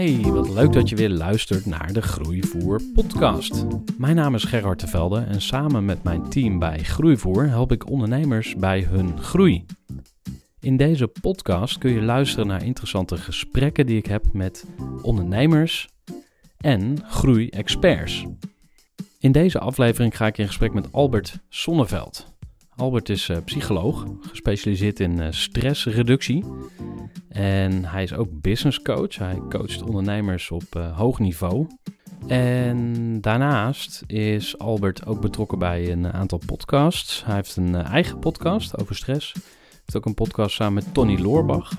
Hey, wat leuk dat je weer luistert naar de Groeivoer podcast. Mijn naam is Gerard Tevelde en samen met mijn team bij Groeivoer help ik ondernemers bij hun groei. In deze podcast kun je luisteren naar interessante gesprekken die ik heb met ondernemers en groei-experts. In deze aflevering ga ik in gesprek met Albert Sonneveld. Albert is eh, psycholoog, gespecialiseerd in eh, stressreductie. En hij is ook business coach. Hij coacht ondernemers op eh, hoog niveau. En daarnaast is Albert ook betrokken bij een aantal podcasts. Hij heeft een eigen podcast over stress. Hij heeft ook een podcast samen met Tony Loorbach.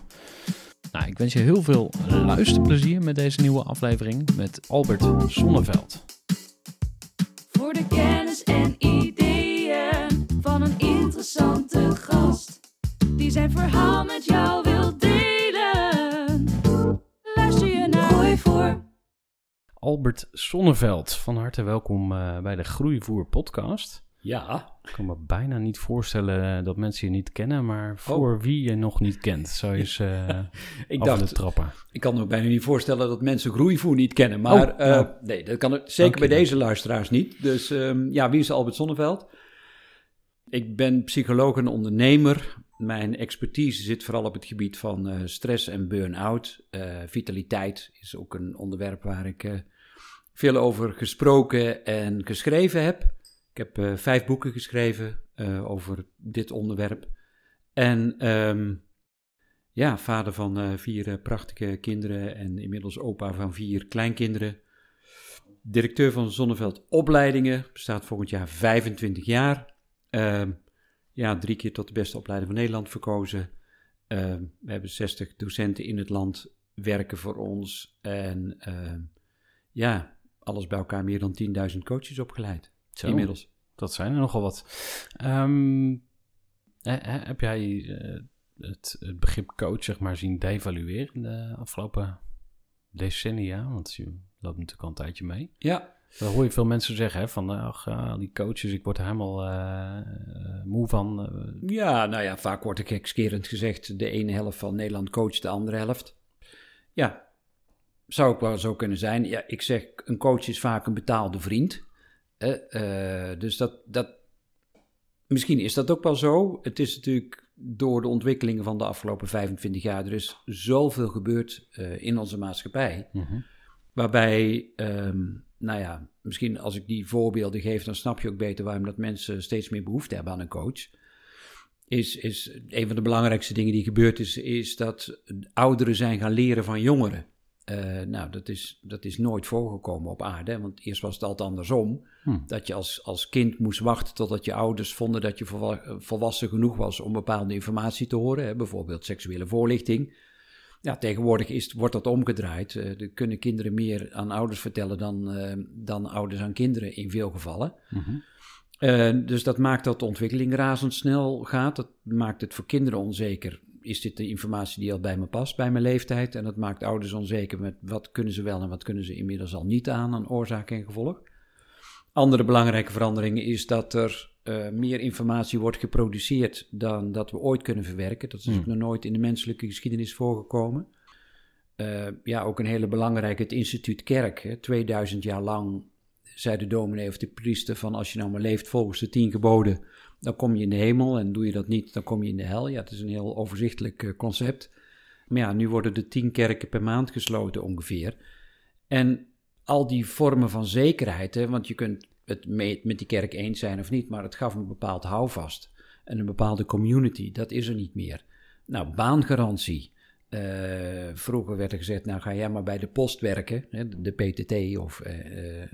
Nou, ik wens je heel veel luisterplezier met deze nieuwe aflevering met Albert Sonneveld. Voor de kennis en interessante gast. Die zijn verhaal met jou wil delen. Luister je naar Gooi voor. Albert Sonneveld, van harte welkom eh, bij de Groeivoer podcast. Ja, Ik kan me bijna niet voorstellen eh, dat mensen je niet kennen, maar voor wie je nog niet kent, zou je eens eh ik dacht, trappen. ik kan me bijna niet voorstellen dat mensen groeivoer niet kennen. Maar Oh, nee, dat kan het zeker bij deze luisteraars niet. Dus ehm, ja, wie is Albert Sonneveld? Ik ben psycholoog en ondernemer. Mijn expertise zit vooral op het gebied van eh, stress en burn-out. Eh, vitaliteit is ook een onderwerp waar ik eh, veel over gesproken en geschreven heb. Ik heb vijf boeken geschreven over dit onderwerp. En ehm, ja, vader van vier prachtige kinderen en inmiddels opa van vier kleinkinderen. Directeur van Zonneveld Opleidingen, bestaat volgend jaar 25 jaar. Ehm, ja, drie keer tot de beste opleider van Nederland verkozen. Ehm, we hebben 60 docenten in het land werken voor ons. En ehm, ja, alles bij elkaar meer dan 10.000 coaches opgeleid. Zo, Inmiddels. dat zijn er nogal wat. Ehm, eh, eh, heb jij eh, het, het begrip coach zeg maar zien devalueren de afgelopen decennia? Want je loopt natuurlijk al een tijdje mee. Ja, Dan hoor je veel mensen zeggen hè, van, ach, ah, die coaches, ik word er helemaal eh, eh, moe van. Eh, Ja, nou ja, vaak wordt er gekskerend gezegd: de ene helft van Nederland coacht de andere helft. Ja, zou ook wel zo kunnen zijn. Ja, ik zeg: een coach is vaak een betaalde vriend. Eh, eh, dus dat, dat. Misschien is dat ook wel zo. Het is natuurlijk door de ontwikkelingen van de afgelopen 25 jaar. Er is zoveel gebeurd eh, in onze maatschappij. mhm. Waarbij, ehm, nou ja, misschien als ik die voorbeelden geef, dan snap je ook beter waarom dat mensen steeds meer behoefte hebben aan een coach. Is, is een van de belangrijkste dingen die gebeurd is, is dat ouderen zijn gaan leren van jongeren. Eh, nou, dat is, dat is nooit voorgekomen op aarde, want eerst was het altijd andersom. Hm. Dat je als, als kind moest wachten totdat je ouders vonden dat je volwa- volwassen genoeg was om bepaalde informatie te horen, hè, bijvoorbeeld seksuele voorlichting. Ja, tegenwoordig is, wordt dat omgedraaid. Eh, er kunnen kinderen meer aan ouders vertellen dan, eh, dan ouders aan kinderen in veel gevallen. Mhm. Eh, dus dat maakt dat de ontwikkeling razendsnel gaat. Dat maakt het voor kinderen onzeker. Is dit de informatie die al bij me past, bij mijn leeftijd? En dat maakt ouders onzeker met wat kunnen ze wel en wat kunnen ze inmiddels al niet aan aan oorzaak en gevolg. Andere belangrijke verandering is dat er eh, meer informatie wordt geproduceerd dan dat we ooit kunnen verwerken. Dat is Hmm. ook nog nooit in de menselijke geschiedenis voorgekomen. Eh, ja, ook een hele belangrijke, het instituut Kerk. Hè. 2000 jaar lang zei de dominee of de priester van als je nou maar leeft volgens de tien geboden, dan kom je in de hemel en doe je dat niet, dan kom je in de hel. Ja, het is een heel overzichtelijk eh, concept. Maar ja, nu worden er tien kerken per maand gesloten ongeveer. En al die vormen van zekerheid, hè, want je kunt het met die kerk eens zijn of niet, maar het gaf een bepaald houvast en een bepaalde community, dat is er niet meer. Nou, baangarantie. Eh, vroeger werd er gezegd, nou ga jij maar bij de post werken, hè, de PTT of eh, eh,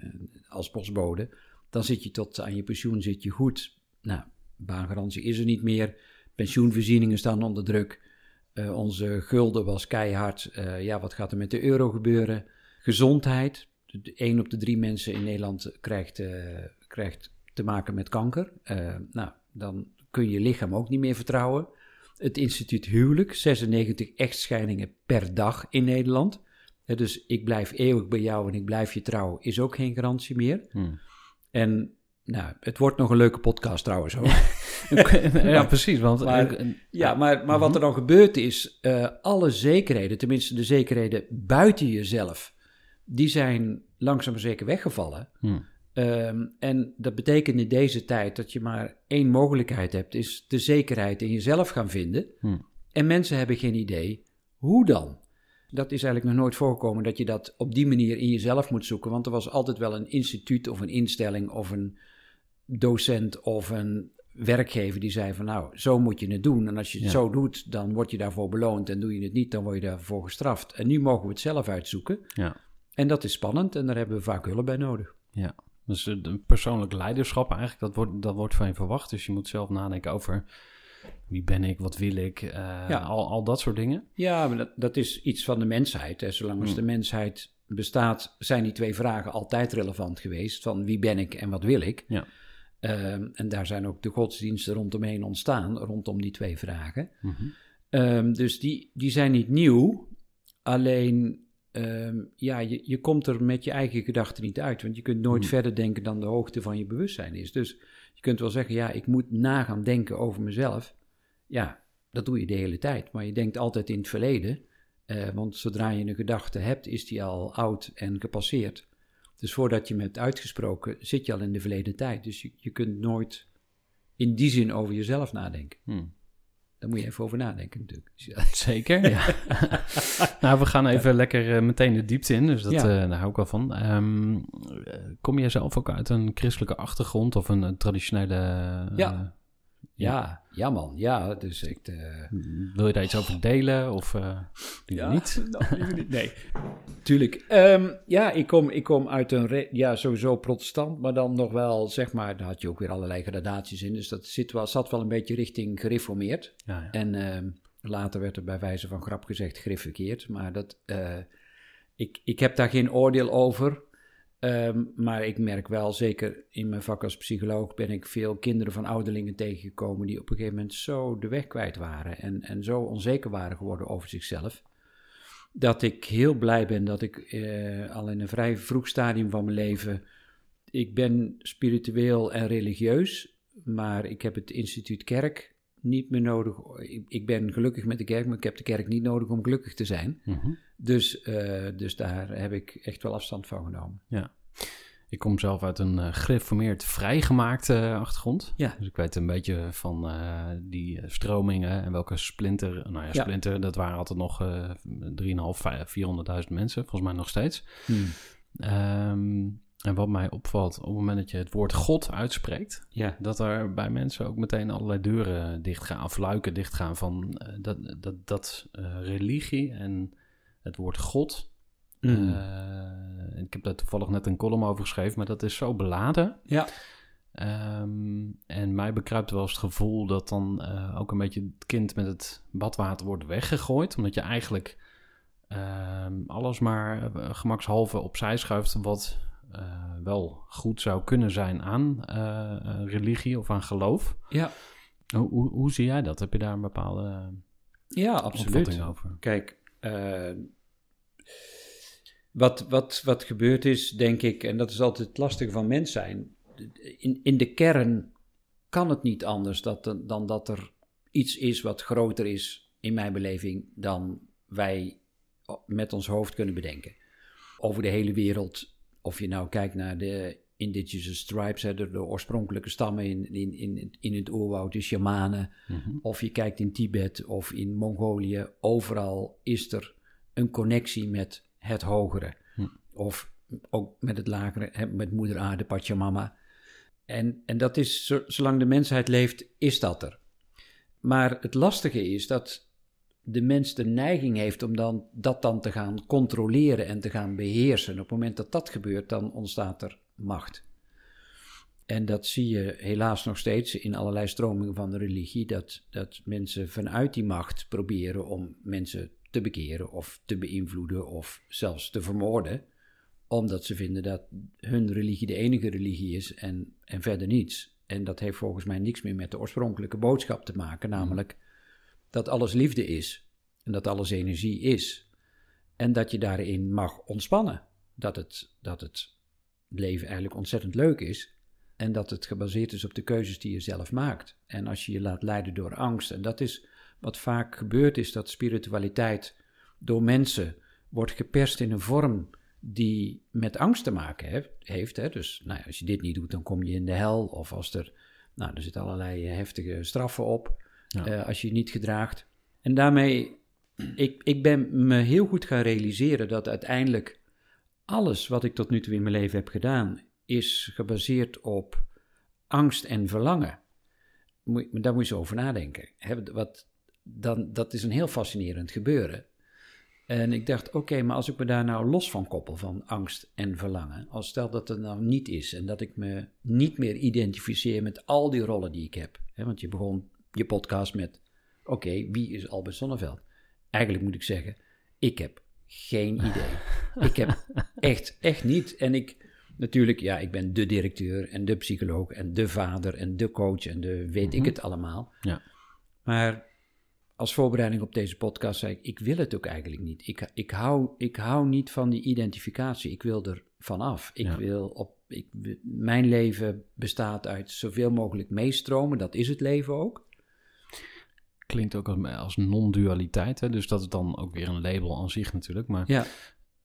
als postbode. Dan zit je tot aan je pensioen zit je goed. Nou, baangarantie is er niet meer. Pensioenvoorzieningen staan onder druk. Onze gulden was keihard. Ja, wat gaat er met de euro gebeuren? Gezondheid. Één op de drie mensen in Nederland krijgt, eh, krijgt te maken met kanker. Eh, nou, dan kun je je lichaam ook niet meer vertrouwen. Het instituut huwelijk, 96 echtscheidingen per dag in Nederland. Dus ik blijf eeuwig bij jou en ik blijf je trouw, is ook geen garantie meer. Hmm. En nou, het wordt nog een leuke podcast trouwens hoor. ja, precies. Want Maar- eh, Ja, maar, maar wat er dan gebeurt is, eh, alle zekerheden, tenminste de zekerheden buiten jezelf, die zijn langzaam maar zeker weggevallen. Hmm. Ehm, en dat betekent in deze tijd dat je maar één mogelijkheid hebt, is de zekerheid in jezelf gaan vinden. Hmm. En mensen hebben geen idee hoe dan. Dat is eigenlijk nog nooit voorgekomen dat je dat op die manier in jezelf moet zoeken, want er was altijd wel een instituut of een instelling of een docent of een werkgever die zei van nou, zo moet je het doen. En als je het Ja. zo doet, dan word je daarvoor beloond en doe je het niet, dan word je daarvoor gestraft. En nu mogen we het zelf uitzoeken. Ja. En dat is spannend en daar hebben we vaak hulp bij nodig. Ja, dus eh, persoonlijk leiderschap eigenlijk, dat wordt, dat wordt van je verwacht. Dus je moet zelf nadenken over wie ben ik, wat wil ik, eh, Ja. al, al dat soort dingen. Ja, maar dat, dat is iets van de mensheid. Hè. Zolang als Hmm. de mensheid bestaat, zijn die twee vragen altijd relevant geweest. Van wie ben ik en wat wil ik? Ja. Ehm, en daar zijn ook de godsdiensten rondomheen ontstaan, rondom die twee vragen. Ehm, dus die, die zijn niet nieuw. Alleen, ehm, ja, je, je komt er met je eigen gedachten niet uit. Want je kunt nooit Hmm. verder denken dan de hoogte van je bewustzijn is. Dus je kunt wel zeggen, ja, ik moet na gaan denken over mezelf. Ja, dat doe je de hele tijd. Maar je denkt altijd in het verleden. Eh, want zodra je een gedachte hebt, is die al oud en gepasseerd. Dus voordat je hem hebt uitgesproken, zit je al in de verleden tijd. Dus je, je kunt nooit in die zin over jezelf nadenken. Hmm. Daar moet je even over nadenken natuurlijk. Dus ja. Zeker, ja. nou, we gaan even lekker eh, meteen de diepte in, dus dat, Ja. eh, daar hou ik wel van. Ehm, eh, kom jij zelf ook uit een christelijke achtergrond of een, traditionele... Ja. Ja, ja man, ja. Dus ik... eh, Wil je daar iets over delen of eh niet? nou, niet. Nee. Tuurlijk. Ehm, ja, ik kom, ik kom uit een, ja, sowieso protestant, maar dan nog wel, zeg maar, daar had je ook weer allerlei gradaties in. Dus dat zit wel, zat wel een beetje richting gereformeerd. Ja, ja. En ehm, later werd er bij wijze van grap gezegd griffekeerd. Maar dat, eh, ik, ik heb daar geen oordeel over. Ehm, maar ik merk wel, zeker in mijn vak als psycholoog, ben ik veel kinderen van ouderlingen tegengekomen die op een gegeven moment zo de weg kwijt waren en, en zo onzeker waren geworden over zichzelf. Dat ik heel blij ben dat ik eh, al in een vrij vroeg stadium van mijn leven. Ik ben spiritueel en religieus, maar ik heb het instituut kerk niet meer nodig. Ik, ik ben gelukkig met de kerk, maar ik heb de kerk niet nodig om gelukkig te zijn. Mhm. Dus, eh, dus daar heb ik echt wel afstand van genomen. Ja. Ik kom zelf uit een gereformeerd vrijgemaakte achtergrond. Ja. Dus ik weet een beetje van eh, die stromingen en welke splinter... Nou ja, Ja. splinter, dat waren altijd nog eh 3.500, 400.000 mensen. Volgens mij nog steeds. Ehm, en wat mij opvalt, op het moment dat je het woord God uitspreekt... Ja, dat er bij mensen ook meteen allerlei deuren dichtgaan, of luiken dichtgaan van eh, dat, dat, dat eh, religie en het woord God. Mm. eh, ik heb daar toevallig net een column over geschreven, maar dat is zo beladen. ja. Ehm, en mij bekruipt wel eens het gevoel dat dan ook een beetje het kind met het badwater wordt weggegooid. Omdat je eigenlijk ehm, alles maar gemakshalve opzij schuift wat wel goed zou kunnen zijn aan eh, eh, religie of aan geloof. ja. Hoe, hoe, hoe zie jij dat? Heb je daar een bepaalde ja absoluut. over? Kijk, eh, wat, wat, wat gebeurd is, denk ik, en dat is altijd het lastige van mens zijn. In, in de kern kan het niet anders dat, dan dat er iets is wat groter is, in mijn beleving, dan wij met ons hoofd kunnen bedenken. Over de hele wereld, of je nou kijkt naar de indigenous tribes, hè, de, de oorspronkelijke stammen in, in, in, in het oerwoud, de shamanen, Mhm. of je kijkt in Tibet of in Mongolië, overal is er een connectie met het hogere. Hm. Of ook met het lagere, hè, met moeder aarde, Pachamama. En, en dat is, zo- zolang de mensheid leeft, is dat er. Maar het lastige is dat de mens de neiging heeft om dan, dat dan te gaan controleren en te gaan beheersen. Op het moment dat dat gebeurt, dan ontstaat er macht. En dat zie je helaas nog steeds in allerlei stromingen van de religie, dat, dat mensen vanuit die macht proberen om mensen te bekeren of te beïnvloeden of zelfs te vermoorden, omdat ze vinden dat hun religie de enige religie is en, en verder niets. En dat heeft volgens mij niks meer met de oorspronkelijke boodschap te maken, namelijk dat alles liefde is en dat alles energie is. En dat je daarin mag ontspannen. Dat het, dat het leven eigenlijk ontzettend leuk is. En dat het gebaseerd is op de keuzes die je zelf maakt. En als je je laat leiden door angst. En dat is wat vaak gebeurt, is dat spiritualiteit door mensen wordt geperst in een vorm die met angst te maken heeft. Dus nou ja, als je dit niet doet, dan kom je in de hel. Of als er, nou, er zitten allerlei heftige straffen op Eh, als je je niet gedraagt. En daarmee, ik, ik ben me heel goed gaan realiseren dat uiteindelijk alles wat ik tot nu toe in mijn leven heb gedaan, is gebaseerd op angst en verlangen. Moet, daar moet je zo over nadenken. Hè, wat, dan, dat is een heel fascinerend gebeuren. En ik dacht, oké, maar als ik me daar nou los van koppel, van angst en verlangen, als stel dat het nou niet is en dat ik me niet meer identificeer met al die rollen die ik heb. Want je begon je podcast met, oké, wie is Albert Sonneveld? Eigenlijk moet ik zeggen, ik heb geen idee. ik heb echt, echt niet. En ik, natuurlijk, ja, ik ben de directeur en de psycholoog en de vader en de coach en de weet ik het allemaal. Ja. Maar als voorbereiding op deze podcast zei ik, ik wil het ook eigenlijk niet. Ik, ik, hou, ik hou niet van die identificatie. Ik wil er vanaf. Ik Ja. wil op, ik, mijn leven bestaat uit zoveel mogelijk meestromen. Dat is het leven ook. Klinkt ook als, als non-dualiteit, hè? dus dat is dan ook weer een label aan zich natuurlijk. Maar Ja,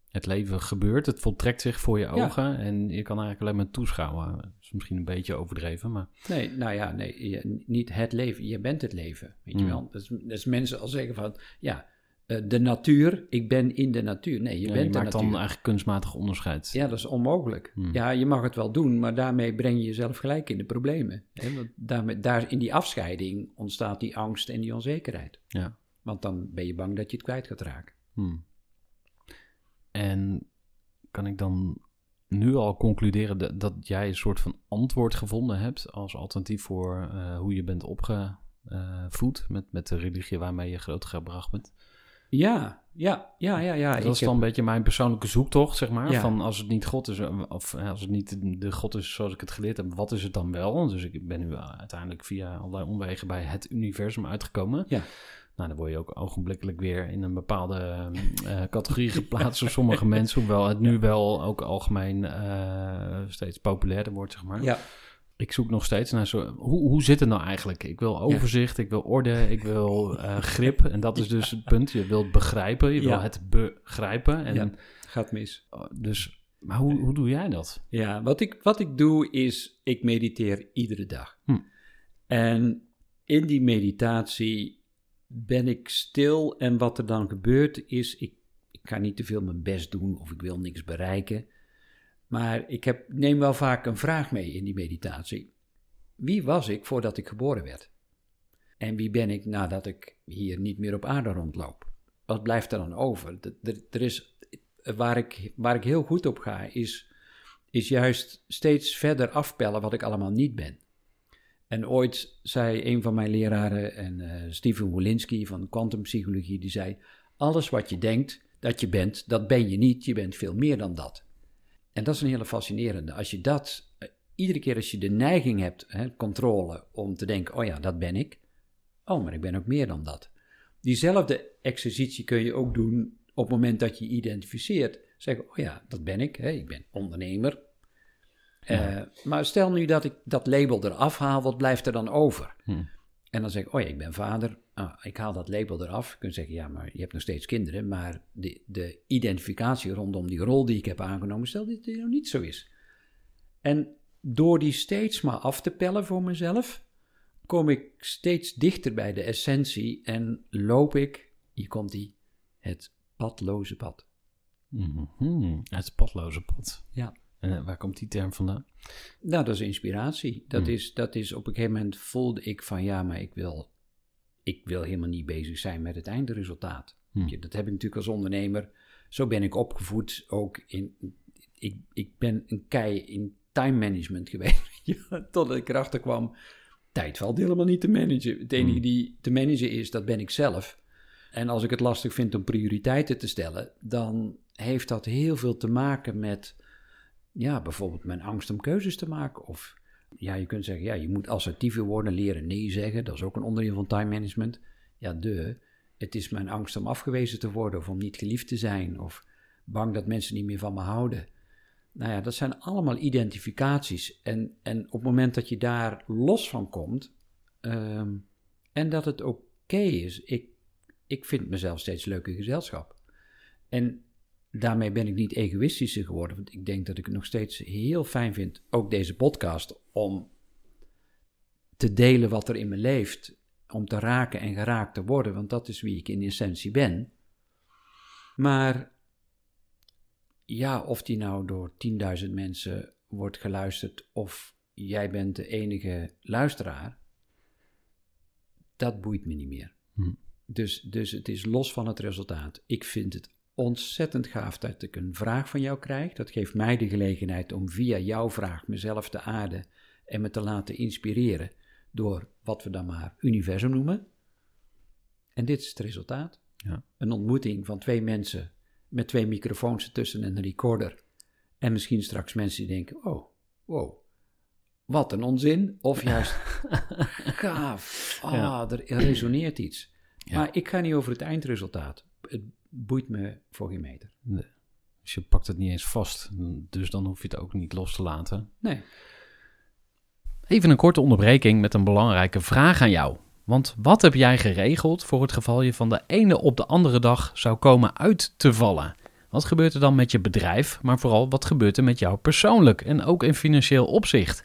het leven gebeurt, het voltrekt zich voor je Ja. ogen en je kan eigenlijk alleen maar toeschouwen. Dat is misschien een beetje overdreven, maar nee, nou ja, nee, je- niet het leven. Je bent het leven, weet je Mm. wel. Dat is, dat is mensen al zeggen van, ja, de natuur, ik ben in de natuur. Nee, je ja, je bent de maakt natuur. dan eigenlijk kunstmatig onderscheid. Ja, dat is onmogelijk. Hmm. Ja, je mag het wel doen, maar daarmee breng je jezelf gelijk in de problemen. Hè? Want daarmee, daar in die afscheiding ontstaat die angst en die onzekerheid. Ja. Want dan ben je bang dat je het kwijt gaat raken. Hmm. En kan ik dan nu al concluderen dat, dat jij een soort van antwoord gevonden hebt als alternatief voor eh, hoe je bent opgevoed met, met de religie waarmee je grootgebracht bent? Ja, ja, ja, ja. ja. dat is heb- dan een beetje mijn persoonlijke zoektocht, zeg maar. Ja. Van als het niet God is, eh, of eh, als het niet de God is zoals ik het geleerd heb, wat is het dan wel? Dus ik ben nu uiteindelijk via allerlei omwegen bij het universum uitgekomen. Ja. Nou, dan word je ook ogenblikkelijk weer in een bepaalde eh, categorie geplaatst door sommige mensen. Hoewel het nu wel ook algemeen eh, steeds populairder wordt, zeg maar. Ja, Ik zoek nog steeds naar zo. Hoe, hoe zit het nou eigenlijk? Ik wil overzicht, ik wil orde, ik wil eh, grip. En dat is dus het punt. Je wilt begrijpen, je wil Ja. het begrijpen. En Ja. gaat mis. oh, dus, maar hoe, hoe doe jij dat? Ja, wat ik, wat ik doe is, ik mediteer iedere dag. Hm. En in die meditatie ben ik stil en wat er dan gebeurt is, ik, ik ga niet te veel mijn best doen of ik wil niks bereiken. Maar ik heb, neem wel vaak een vraag mee in die meditatie. Wie was ik voordat ik geboren werd? En wie ben ik nadat ik hier niet meer op aarde rondloop? Wat blijft er dan over? Er is, waar, ik, waar ik heel goed op ga, is, is juist steeds verder afpellen wat ik allemaal niet ben. En ooit zei een van mijn leraren, en eh Steven Wolinski van kwantumpsychologie, die zei: Alles wat je denkt dat je bent, dat ben je niet, je bent veel meer dan dat. En dat is een hele fascinerende. Als je dat, eh, iedere keer als je de neiging hebt, hè, controle, om te denken: Oh ja, dat ben ik. Oh, maar ik ben ook meer dan dat. Diezelfde exercitie kun je ook doen op het moment dat je identificeert. Zeggen: Oh ja, dat ben ik. Hè, ik ben ondernemer. Eh, maar stel nu dat ik dat label eraf haal, wat blijft er dan over? Hm. En dan zeg ik, oh ja, ik ben vader. Ah, ik haal dat label eraf. Je kunt zeggen, ja, maar je hebt nog steeds kinderen. Maar de, de identificatie rondom die rol die ik heb aangenomen, stel dat die nog niet zo is. En door die steeds maar af te pellen voor mezelf, kom ik steeds dichter bij de essentie en loop ik, hier komt die, het padloze pad. Mhm. Het padloze pad. Ja. Eh, waar komt die term vandaan? Nou, dat is inspiratie. Dat, Hmm. is, dat is op een gegeven moment voelde ik van ja, maar ik wil, ik wil helemaal niet bezig zijn met het eindresultaat. Hmm. Dat heb ik natuurlijk als ondernemer. Zo ben ik opgevoed. Ook in, ik, ik ben een kei in time management geweest. Totdat ik erachter kwam, tijd valt helemaal niet te managen. Het enige Hmm. die te managen is, dat ben ik zelf. En als ik het lastig vind om prioriteiten te stellen, dan heeft dat heel veel te maken met, ja, bijvoorbeeld mijn angst om keuzes te maken. Of ja, je kunt zeggen, ja, je moet assertiever worden, leren nee zeggen. Dat is ook een onderdeel van time management. Ja, de. Het is mijn angst om afgewezen te worden of om niet geliefd te zijn of bang dat mensen niet meer van me houden. Nou ja, dat zijn allemaal identificaties. En, en op het moment dat je daar los van komt ehm, en dat het oké is, ik, ik vind mezelf steeds leuke gezelschap. En daarmee ben ik niet egoïstischer geworden, want ik denk dat ik het nog steeds heel fijn vind, ook deze podcast, om te delen wat er in me leeft, om te raken en geraakt te worden, want dat is wie ik in essentie ben. Maar ja, of die nou door 10.000 mensen wordt geluisterd of jij bent de enige luisteraar, dat boeit me niet meer. Hm. Dus, dus het is los van het resultaat. Ik vind het ontzettend gaaf dat ik een vraag van jou krijg. Dat geeft mij de gelegenheid om via jouw vraag mezelf te aarden en me te laten inspireren door wat we dan maar universum noemen. En dit is het resultaat. Ja. Een ontmoeting van twee mensen met twee microfoons ertussen en een recorder. En misschien straks mensen die denken, oh, wow, wat een onzin. Of juist, gaaf, ah, Ja. er resoneert iets. Ja. Maar ik ga niet over het eindresultaat. Het boeit me voor geen meter. Dus je pakt het niet eens vast. Dus dan hoef je het ook niet los te laten. Nee. Even een korte onderbreking met een belangrijke vraag aan jou. Want wat heb jij geregeld voor het geval je van de ene op de andere dag zou komen uit te vallen? Wat gebeurt er dan met je bedrijf, maar vooral wat gebeurt er met jou persoonlijk en ook in financieel opzicht?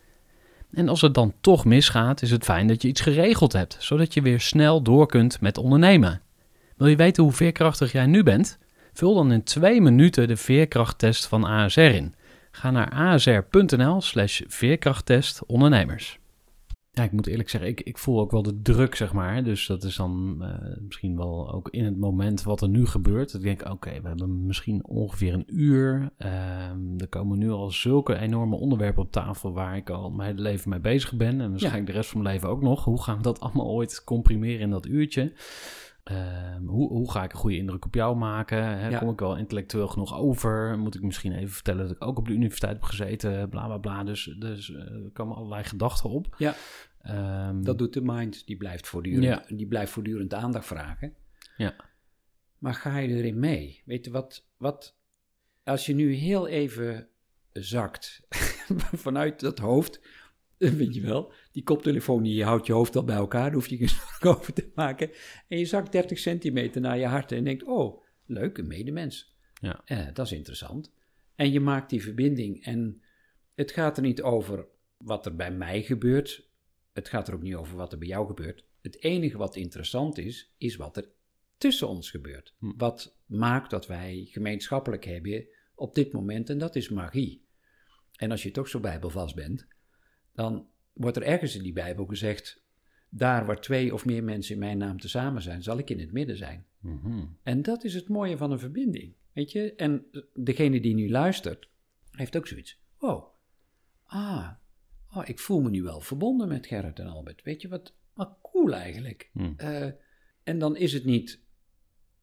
En als het dan toch misgaat, is het fijn dat je iets geregeld hebt, zodat je weer snel door kunt met ondernemen. Wil je weten hoe veerkrachtig jij nu bent? Vul dan in twee minuten de veerkrachttest van ASR in. Ga naar asr.nl slash veerkrachttest ondernemers. Ja, ik moet eerlijk zeggen, ik, ik voel ook wel de druk, zeg maar. Dus dat is dan eh, misschien wel ook in het moment wat er nu gebeurt. Ik denk, oké, we hebben misschien ongeveer een uur. Ehm, er komen nu al zulke enorme onderwerpen op tafel waar ik al mijn hele leven mee bezig ben. En waarschijnlijk de rest van mijn leven ook nog. Hoe gaan we dat allemaal ooit comprimeren in dat uurtje? Ehm, hoe, hoe ga ik een goede indruk op jou maken? Hè? Ja. Kom ik wel intellectueel genoeg over? Moet ik misschien even vertellen dat ik ook op de universiteit heb gezeten? Bla bla bla. Dus, dus eh, er komen allerlei gedachten op. Ja. Ehm, Dat doet de mind, die blijft voortdurend, Ja. die blijft voortdurend aandacht vragen. Ja. Maar ga je erin mee? Weet je wat, wat als je nu heel even zakt vanuit dat hoofd, weet je wel, die koptelefoon, die houdt je hoofd al bij elkaar, daar hoef je geen zorgen over te maken. En je zakt 30 centimeter naar je hart en denkt, oh, leuk, een medemens. Ja. Eh, dat is interessant. En je maakt die verbinding en het gaat er niet over wat er bij mij gebeurt. Het gaat er ook niet over wat er bij jou gebeurt. Het enige wat interessant is, is wat er tussen ons gebeurt. Hm. Wat maakt dat wij gemeenschappelijk hebben op dit moment, en dat is magie. En als je toch zo bijbelvast bent, dan wordt er ergens in die Bijbel gezegd: daar waar twee of meer mensen in mijn naam tezamen zijn, zal ik in het midden zijn. Mhm. En dat is het mooie van een verbinding. Weet je? En degene die nu luistert, heeft ook zoiets. Oh, ah, oh, ik voel me nu wel verbonden met Gerrit en Albert. Weet je wat, wat cool eigenlijk. Hm. Eh, en dan is het niet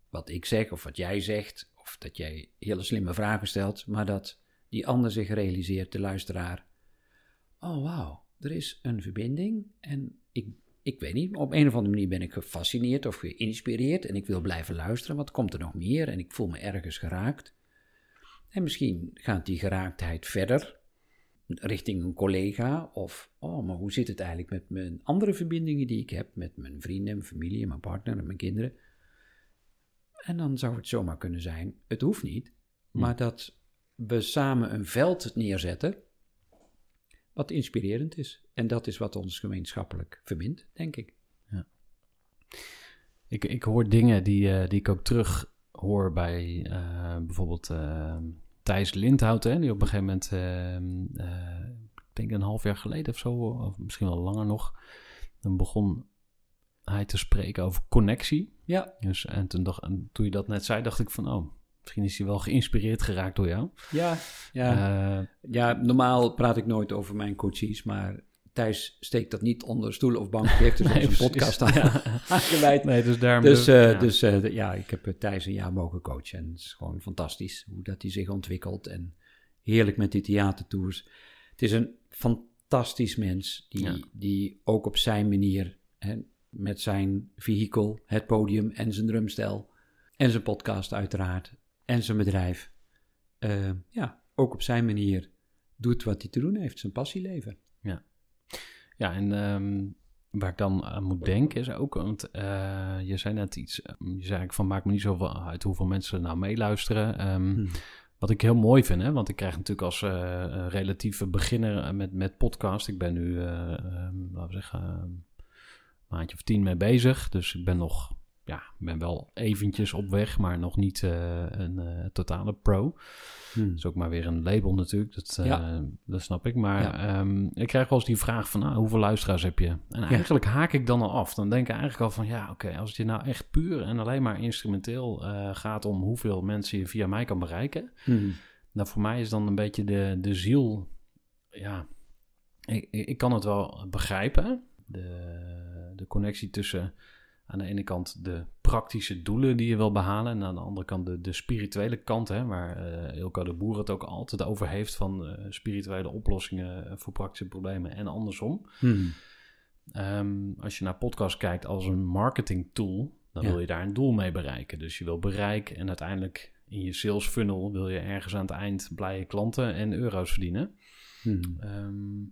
wat ik zeg of wat jij zegt, of dat jij hele slimme vragen stelt, maar dat die ander zich realiseert, de luisteraar. Oh, wauw, er is een verbinding en ik, ik weet niet, op een of andere manier ben ik gefascineerd of geïnspireerd en ik wil blijven luisteren. Wat komt er nog meer? En ik voel me ergens geraakt. En misschien gaat die geraaktheid verder richting een collega of, oh, maar hoe zit het eigenlijk met mijn andere verbindingen die ik heb met mijn vrienden, mijn familie, mijn partner en mijn kinderen? En dan zou het zomaar kunnen zijn, het hoeft niet, maar dat we samen een veld neerzetten wat inspirerend is. En dat is wat ons gemeenschappelijk verbindt, denk ik. Ik, ik hoor dingen die, eh, die ik ook terug hoor bij eh, bijvoorbeeld eh, Thijs Lindhout, hè, die op een gegeven moment, ik denk een half jaar geleden of zo, of misschien wel langer nog, dan begon hij te spreken over connectie. Ja, Dus, en, toen dacht, en toen je dat net zei, dacht ik van, oh, misschien is hij wel geïnspireerd geraakt door jou. ja, ja. Eh, Ja, normaal praat ik nooit over mijn coaches, maar Thijs steekt dat niet onder stoelen of bank. Die heeft dus Nee, precies. podcast aan, aangeweid. nee, dus daarom... Dus, eh, ja. dus eh, ja, ik heb Thijs een jaar mogen coachen. En het is gewoon fantastisch hoe dat hij zich ontwikkelt. En heerlijk met die theatertours. Het is een fantastisch mens die, Ja. die ook op zijn manier, hè, met zijn vehikel, het podium en zijn drumstel en zijn podcast uiteraard en zijn bedrijf, eh, ja, ook op zijn manier doet wat hij te doen heeft, zijn passieleven. Ja, en ehm, waar ik dan aan moet denken is ook, want eh, je zei net iets, eh, je zei eigenlijk van maakt me niet zoveel uit hoeveel mensen er nou meeluisteren. Ehm, Hmm. Wat ik heel mooi vind, hè, want ik krijg natuurlijk als eh, relatieve beginner met, met podcast, ik ben nu, ehm, laten we zeggen, een maandje of tien mee bezig, dus ik ben nog, ja, ik ben wel eventjes op weg, maar nog niet eh, een eh, totale pro. Hmm. Dat is ook maar weer een label natuurlijk, dat, eh, Ja. dat snap ik. Maar Ja. ehm, ik krijg wel eens die vraag van, ah, hoeveel luisteraars heb je? En eigenlijk haak ik dan al af. Dan denk ik eigenlijk al van, ja, oké, als het je nou echt puur en alleen maar instrumenteel gaat om hoeveel mensen je via mij kan bereiken. Hmm. Nou, voor mij is dan een beetje de, de ziel, ja, ik, ik ik kan het wel begrijpen. De, de connectie tussen aan de ene kant de praktische doelen die je wil behalen. En aan de andere kant de, de spirituele kant, hè, waar Ilko de Boer het ook altijd over heeft van eh, spirituele oplossingen voor praktische problemen en andersom. Hmm. Ehm, als je naar podcast kijkt als een marketing tool, dan Ja. wil je daar een doel mee bereiken. Dus je wil bereik en uiteindelijk in je sales funnel wil je ergens aan het eind blije klanten en euro's verdienen. Hmm. Ehm,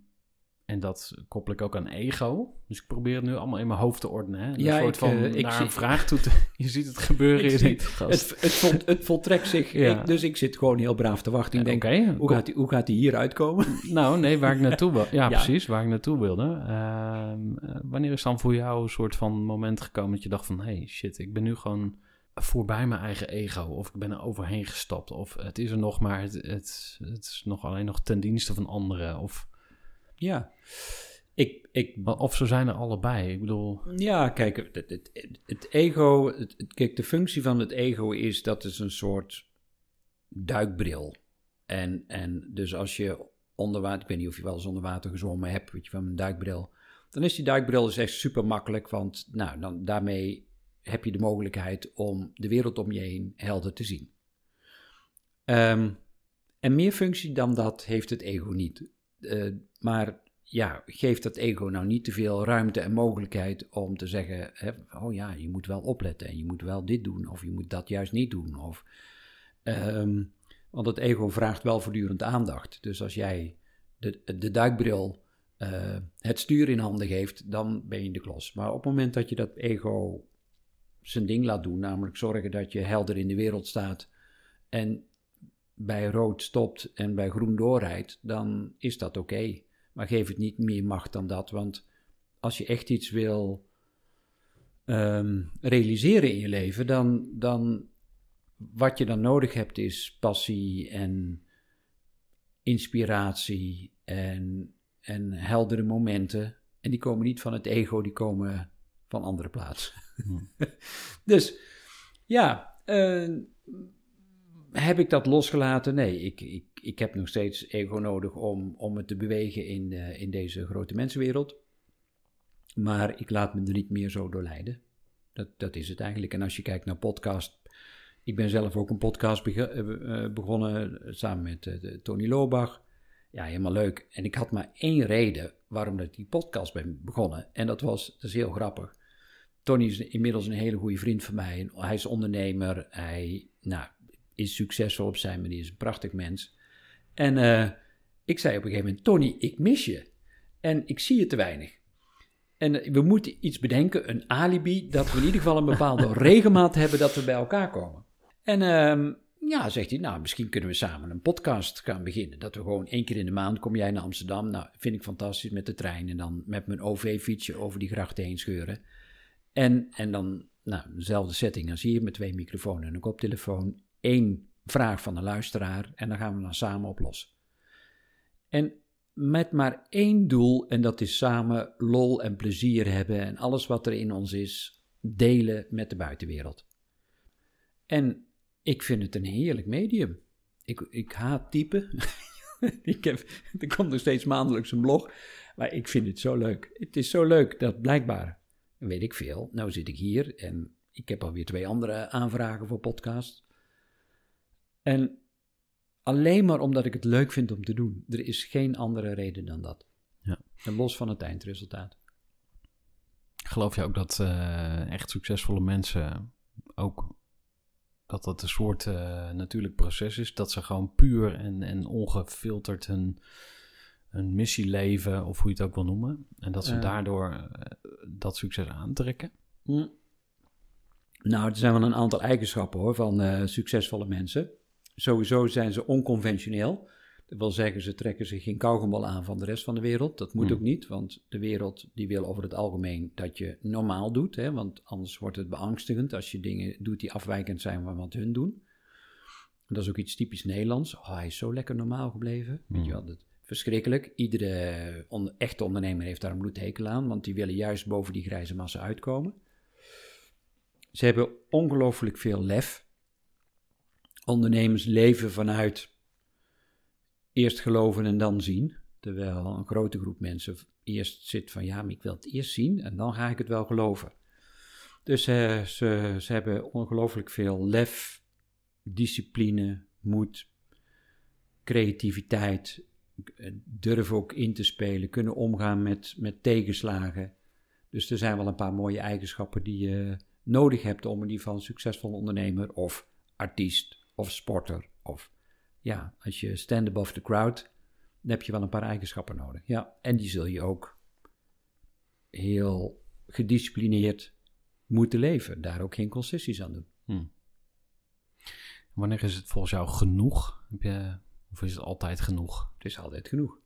en dat koppel ik ook aan ego. Dus ik probeer het nu allemaal in mijn hoofd te ordenen. Hè? Een Ja, soort ik, van eh, ik naar zie- een vraag toe te... Je ziet het gebeuren. Gast. Het, het, vol- het voltrekt zich. Ja. Ik- dus ik zit gewoon heel braaf te wachten. Ik denk, hoe, gaat die, hoe gaat die hier uitkomen? Nou, nee, waar ik naartoe wil. Ja, precies, waar ik naartoe wilde. Ehm, eh, wanneer is dan voor jou een soort van moment gekomen dat je dacht van... hey, shit, ik ben nu gewoon voorbij mijn eigen ego. Of ik ben er overheen gestapt. Of het is er nog, maar het, het, het is nog alleen nog ten dienste van anderen. Of, Ja. Ik, ik, of ze zijn er allebei. Ik bedoel... ja, kijk, het, het, het- ego... Het, kijk, de functie van het ego is dat is een soort duikbril. En, en dus als je onder water... Ik weet niet of je wel eens onder water gezwommen hebt, weet je, van een duikbril. Dan is die duikbril is echt super makkelijk, want nou, dan, daarmee heb je de mogelijkheid om de wereld om je heen helder te zien. Ehm, en meer functie dan dat heeft het ego niet. Eh, maar ja, geeft dat ego nou niet te veel ruimte en mogelijkheid om te zeggen: hè, oh ja, je moet wel opletten en je moet wel dit doen of je moet dat juist niet doen. Of, ehm, want het ego vraagt wel voortdurend aandacht. Dus als jij de, de duikbril eh, het stuur in handen geeft, dan ben je de klos. Maar op het moment dat je dat ego zijn ding laat doen, namelijk zorgen dat je helder in de wereld staat en bij rood stopt en bij groen doorrijdt, dan is dat oké. Maar geef het niet meer macht dan dat, want als je echt iets wil ehm, realiseren in je leven, dan, dan wat je dan nodig hebt is passie en inspiratie en, en heldere momenten. En die komen niet van het ego, die komen van andere plaatsen. dus ja, eh, heb ik dat losgelaten? Nee, ik, ik, ik heb nog steeds ego nodig om, om me te bewegen in, eh, in deze grote mensenwereld. Maar ik laat me er niet meer zo door leiden. Dat, dat is het eigenlijk. En als je kijkt naar podcast. Ik ben zelf ook een podcast eh, eh, begonnen samen met Tony Lobach. Ja, helemaal leuk. En ik had maar één reden waarom ik die podcast ben begonnen. En dat was, dat is heel grappig. Tony is inmiddels een hele goede vriend van mij. Hij is ondernemer. Hij nou, is succesvol op zijn manier. Is een prachtig mens. En eh, ik zei op een gegeven moment: Tony, ik mis je. En ik zie je te weinig. En eh, we moeten iets bedenken, een alibi, dat we in ieder geval een bepaalde regelmaat hebben dat we bij elkaar komen. En ehm, ja, zegt hij, nou, misschien kunnen we samen een podcast gaan beginnen. Dat we gewoon één keer in de maand, kom jij naar Amsterdam, nou, vind ik fantastisch met de trein. En dan met mijn OV-fietsje over die grachten heen scheuren. En, en dan, nou, dezelfde setting als hier, met twee microfoons en een koptelefoon. Eén vraag van de luisteraar en dan gaan we dan samen oplossen. En met maar één doel, en dat is samen lol en plezier hebben en alles wat er in ons is, delen met de buitenwereld. En ik vind het een heerlijk medium. Ik, ik haat typen. ik heb, er komt nog steeds maandelijks een blog, maar ik vind het zo leuk. Het is zo leuk dat blijkbaar, weet ik veel, nou zit ik hier en ik heb alweer twee andere aanvragen voor podcast. En alleen maar omdat ik het leuk vind om te doen. Er is geen andere reden dan dat. Ja. En los van het eindresultaat. Geloof je ook dat eh, echt succesvolle mensen ook dat dat een soort eh, natuurlijk proces is? Dat ze gewoon puur en, en ongefilterd hun, hun missie leven, of hoe je het ook wil noemen. En dat ze daardoor eh, dat succes aantrekken? Hm. Nou, er zijn wel een aantal eigenschappen hoor, van succesvolle mensen. Sowieso zijn ze onconventioneel. Dat wil zeggen, ze trekken zich geen kauwgombal aan van de rest van de wereld. Dat moet Hmm. ook niet, want de wereld die wil over het algemeen dat je normaal doet. Hè, want anders wordt het beangstigend als je dingen doet die afwijkend zijn van wat hun doen. Dat is ook iets typisch Nederlands. Oh, hij is zo lekker normaal gebleven. Weet je wel, dat, verschrikkelijk. Iedere on- echte ondernemer heeft daar een bloedhekel aan, want die willen juist boven die grijze massa uitkomen. Ze hebben ongelooflijk veel lef. Ondernemers leven vanuit eerst geloven en dan zien. Terwijl een grote groep mensen eerst zit van ja, maar ik wil het eerst zien en dan ga ik het wel geloven. Dus eh, ze, ze hebben ongelooflijk veel lef, discipline, moed, creativiteit, eh, durven ook in te spelen, kunnen omgaan met, met tegenslagen. Dus er zijn wel een paar mooie eigenschappen die je nodig hebt om in ieder geval een succesvol ondernemer of artiest of sporter of ja, als je stand above the crowd, dan heb je wel een paar eigenschappen nodig. Ja, en die zul je ook heel gedisciplineerd moeten leven. Daar ook geen concessies aan doen. Hm. Wanneer is het volgens jou genoeg? Heb je, of is het altijd genoeg? Het is altijd genoeg.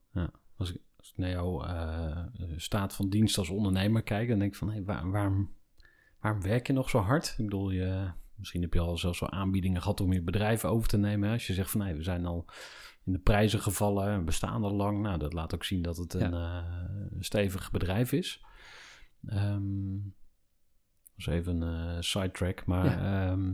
Als ik, als ik naar jouw eh, staat van dienst als ondernemer kijk, dan denk ik van, hé, waar, waarom, waarom werk je nog zo hard? Ik bedoel, je, misschien heb je al zelfs wel aanbiedingen gehad om je bedrijf over te nemen. hè? Als je zegt van, nee, we zijn al in de prijzen gevallen, we bestaan al lang. Nou, dat laat ook zien dat het een eh, stevig bedrijf is. Ehm dat is even een eh, sidetrack, maar Ja. ehm,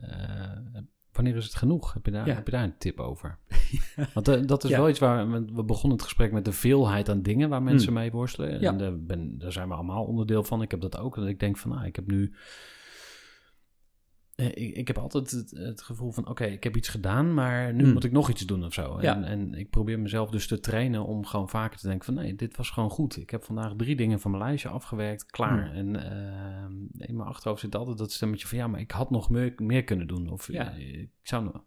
eh, wanneer is het genoeg? Heb je daar, Ja. heb je daar een tip over? Want dat is Ja. wel iets waar we, begonnen het gesprek met de veelheid aan dingen waar mensen Hmm. mee worstelen. Ja. En daar, ben, daar zijn we allemaal onderdeel van. Ik heb dat ook. Dat ik denk van, nou, ik heb nu. Eh, Ik, ik heb altijd het, het gevoel van, oké, ik heb iets gedaan, maar nu Hmm. moet ik nog iets doen of zo. En, Ja. en ik probeer mezelf dus te trainen om gewoon vaker te denken van, nee, dit was gewoon goed. Ik heb vandaag drie dingen van mijn lijstje afgewerkt, klaar. Hmm. En eh, in mijn achterhoofd zit altijd dat stemmetje van, ja, maar ik had nog meer, meer kunnen doen. Of Ja. eh, ik zou nog...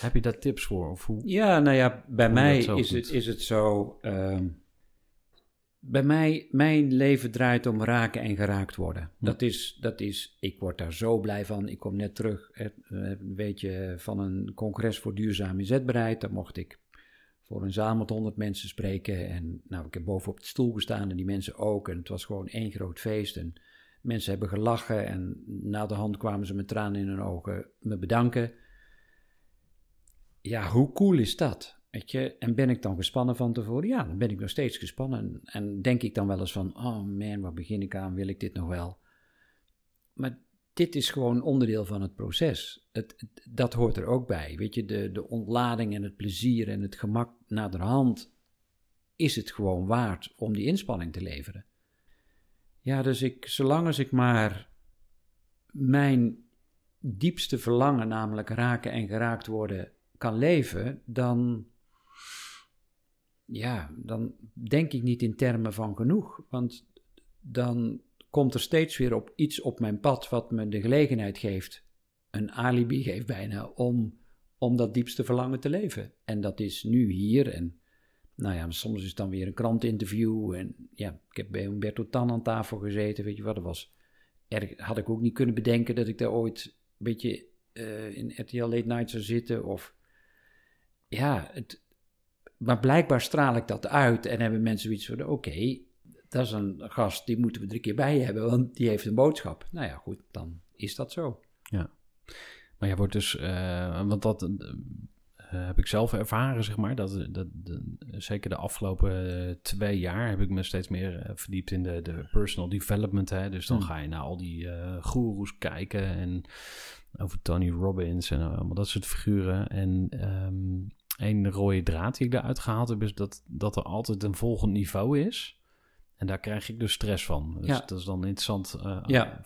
Heb je daar tips voor? Of hoe? Ja, nou ja, bij mij is het, is het zo. ehm, bij mij, mijn leven draait om raken en geraakt worden. Dat, is, dat is, ik word daar zo blij van. Ik kom net terug, eh, een beetje van een congres voor duurzaam inzetbaarheid. Daar mocht ik voor een zaal met honderd mensen spreken. En nou, ik heb bovenop de stoel gestaan en die mensen ook. En het was gewoon één groot feest. En mensen hebben gelachen en na de hand kwamen ze met tranen in hun ogen me bedanken ja, hoe cool is dat? Weet je? En ben ik dan gespannen van tevoren? Ja, dan ben ik nog steeds gespannen. En, en denk ik dan wel eens van, oh man, waar begin ik aan? Wil ik dit nog wel? Maar dit is gewoon onderdeel van het proces. Het- dat hoort er ook bij. Weet je, de, de ontlading en het plezier en het gemak naderhand is het gewoon waard om die inspanning te leveren. Ja, dus ik, zolang als ik maar mijn diepste verlangen, namelijk raken en geraakt worden, kan leven, dan, ja, dan denk ik niet in termen van genoeg. Want dan komt er steeds weer op iets op mijn pad wat me de gelegenheid geeft, een alibi geeft bijna, om, om dat diepste verlangen te leven. En dat is nu hier en nou ja, soms is het dan weer een krantinterview. En ja, ik heb bij Humberto Tan aan tafel gezeten, weet je wat, dat was... Erg, had ik ook niet kunnen bedenken dat ik daar ooit een beetje eh, in RTL Late Night zou zitten. Of ja, het, maar blijkbaar straal ik dat uit en hebben mensen zoiets van: oké, dat is een gast, die moeten we een keer bij hebben, want die heeft een boodschap. Nou ja, goed, dan is dat zo. Maar jij wordt dus, eh, want dat eh, heb ik zelf ervaren, zeg maar. Dat, dat, zeker de afgelopen twee jaar heb ik me steeds meer eh, verdiept in de, de personal development. Hè. Dus dan Hmm. ga je naar al die eh goeroes kijken en over Tony Robbins en allemaal dat soort figuren. En ehm een rode draad die ik daaruit gehaald heb, is dat, dat er altijd een volgend niveau is. En daar krijg ik dus stress van. Dus Ja. dat is dan interessant. eh, Ja.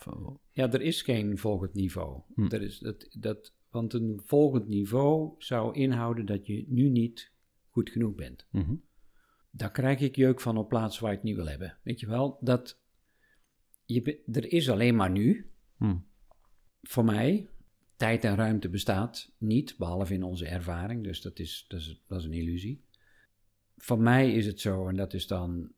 Ja, er is geen volgend niveau. Hm. Er is dat, dat, want een volgend niveau zou inhouden dat je nu niet goed genoeg bent. Mhm. Daar krijg ik jeuk van op plaatsen waar je het niet wil hebben. Weet je wel, dat je, er is alleen maar nu. Hm. Voor mij, tijd en ruimte bestaat niet, behalve in onze ervaring. Dus dat is, dat is, dat is een illusie. Voor mij is het zo, en dat is dan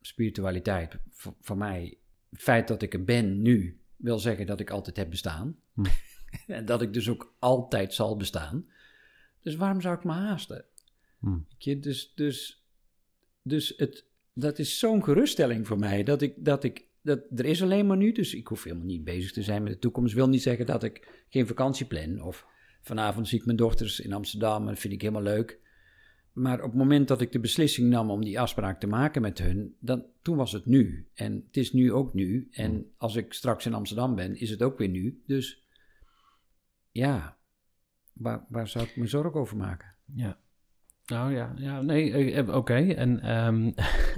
spiritualiteit. Voor, voor mij, het feit dat ik er ben nu, wil zeggen dat ik altijd heb bestaan. Hm. en dat ik dus ook altijd zal bestaan. Dus waarom zou ik me haasten? Hm. Je, dus, dus, dus het, dat is zo'n geruststelling voor mij. Dat ik, dat ik, dat, er is alleen maar nu, dus ik hoef helemaal niet bezig te zijn met de toekomst. Wil niet zeggen dat ik geen vakantie plan. Of vanavond zie ik mijn dochters in Amsterdam en dat vind ik helemaal leuk. Maar op het moment dat ik de beslissing nam om die afspraak te maken met hun, dan, toen was het nu. En het is nu ook nu. En als ik straks in Amsterdam ben, is het ook weer nu. Dus ja, waar, waar zou ik me zorgen over maken? Ja. Nou ja, ja nee, eh, eh, oké. En ehm,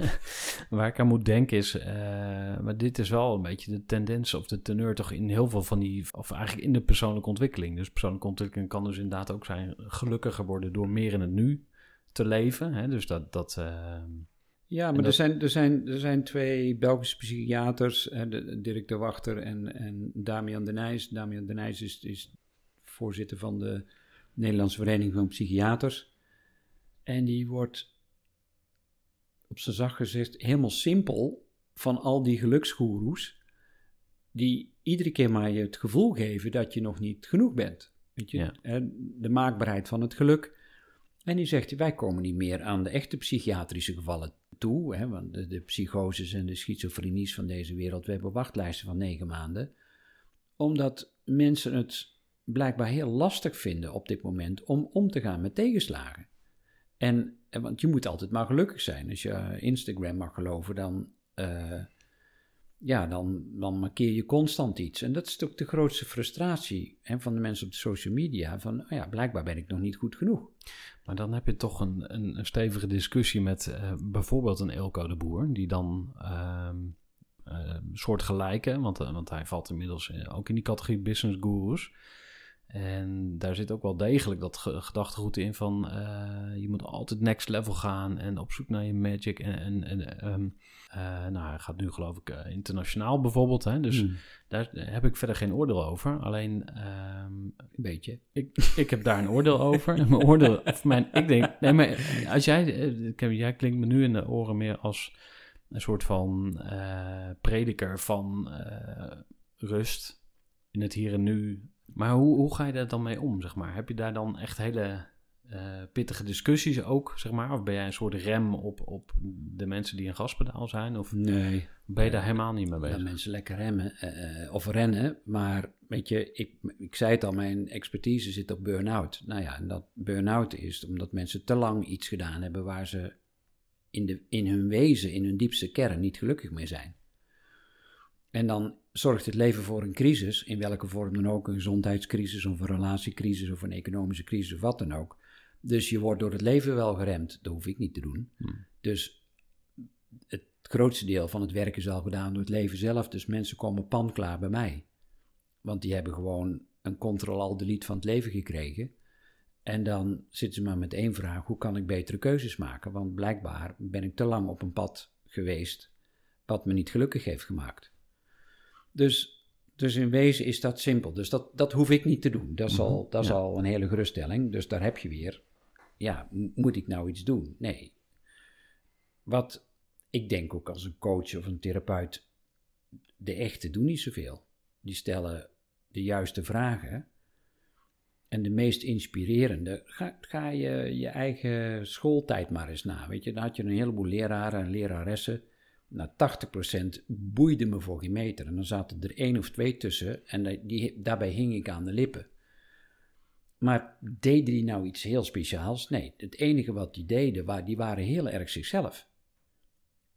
waar ik aan moet denken is, eh, maar dit is wel een beetje de tendens of de teneur toch in heel veel van die, of eigenlijk in de persoonlijke ontwikkeling. Dus persoonlijke ontwikkeling kan dus inderdaad ook zijn gelukkiger worden door meer in het nu te leven. Hè? Dus dat, dat ehm, Ja, maar er, zijn, er, zijn, er zijn twee Belgische psychiaters, eh, de, Dirk de Wachter en, en Damian de Nijs. Damian de Nijs is, is voorzitter van de Nederlandse Vereniging van Psychiaters. En die wordt, op zijn zacht gezegd, helemaal simpel van al die geluksgoeroes, die iedere keer maar je het gevoel geven dat je nog niet genoeg bent. Weet je? Ja. De maakbaarheid van het geluk. En die zegt, wij komen niet meer aan de echte psychiatrische gevallen toe, hè, want de, de psychoses en de schizofrenies van deze wereld, we hebben wachtlijsten van negen maanden, omdat mensen het blijkbaar heel lastig vinden op dit moment om om te gaan met tegenslagen. En, en want je moet altijd maar gelukkig zijn. Als je Instagram mag geloven, dan, eh, ja, dan, dan markeer je constant iets. En dat is ook de grootste frustratie van de mensen op de social media. Van, oh ja, blijkbaar ben ik nog niet goed genoeg. Maar dan heb je toch een, een, stevige discussie met eh, bijvoorbeeld een Elko de Boer, die dan eh, soortgelijke, want, eh, want hij valt inmiddels eh, ook in die categorie business gurus. En daar zit ook wel degelijk dat ge- gedachtegoed in van eh, je moet altijd next level gaan en op zoek naar je magic. En, en, en ehm, eh, nou, hij gaat nu geloof ik eh, internationaal bijvoorbeeld. Hè? Dus Hmm, daar heb ik verder geen oordeel over. Alleen ehm, een beetje. ik, ik heb daar een oordeel over. En mijn oordeel, of mijn, ik denk, nee, maar als jij, jij klinkt me nu in de oren meer als een soort van prediker van rust in het hier en nu. Maar hoe, hoe ga je daar dan mee om, zeg maar? Heb je daar dan echt hele eh, pittige discussies ook, zeg maar? Of ben jij een soort rem op, op de mensen die een gaspedaal zijn? Of Nee, ben je daar helemaal niet mee dat bezig? mensen lekker remmen eh, eh, of rennen. Maar weet je, ik, ik zei het al, mijn expertise zit op burn-out. Nou ja, en dat burn-out is omdat mensen te lang iets gedaan hebben waar ze in, de, in hun wezen, in hun diepste kern niet gelukkig mee zijn. En dan zorgt het leven voor een crisis, in welke vorm dan ook, een gezondheidscrisis of een relatiecrisis of een economische crisis of wat dan ook. Dus je wordt door het leven wel geremd, dat hoef ik niet te doen. Hmm. Dus het grootste deel van het werk is al gedaan door het leven zelf, dus mensen komen panklaar bij mij. Want die hebben gewoon een control-al-delete van het leven gekregen. En dan zitten ze maar met één vraag: hoe kan ik betere keuzes maken? Want blijkbaar ben ik te lang op een pad geweest wat me niet gelukkig heeft gemaakt. Dus, dus in wezen is dat simpel. Dus dat, dat hoef ik niet te doen. Dat is, al, dat is Ja. al een hele geruststelling. Dus daar heb je weer. Ja, moet ik nou iets doen? Nee. Wat ik denk ook als een coach of een therapeut, de echte doen niet zoveel. Die stellen de juiste vragen. En de meest inspirerende, ga, ga je je eigen schooltijd maar eens na. Weet je, dan had je een heleboel leraren en leraressen. Nou, 80% boeide me voor geen meter. En dan zaten er één of twee tussen en die, daarbij hing ik aan de lippen. Maar deden die nou iets heel speciaals? Nee, het enige wat die deden, die waren heel erg zichzelf.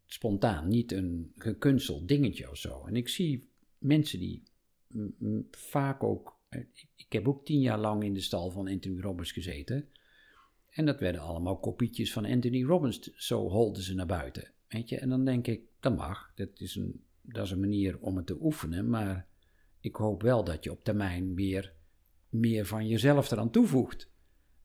Spontaan, niet een gekunsteld dingetje of zo. En ik zie mensen die vaak ook... eh, Ik heb ook tien jaar lang in de stal van Anthony Robbins gezeten. En dat werden allemaal kopietjes van Anthony Robbins. Zo holden ze naar buiten. Weet je? En dan denk ik, dat mag. Dat is, een, dat is een manier om het te oefenen. Maar ik hoop wel dat je op termijn weer meer van jezelf eraan toevoegt.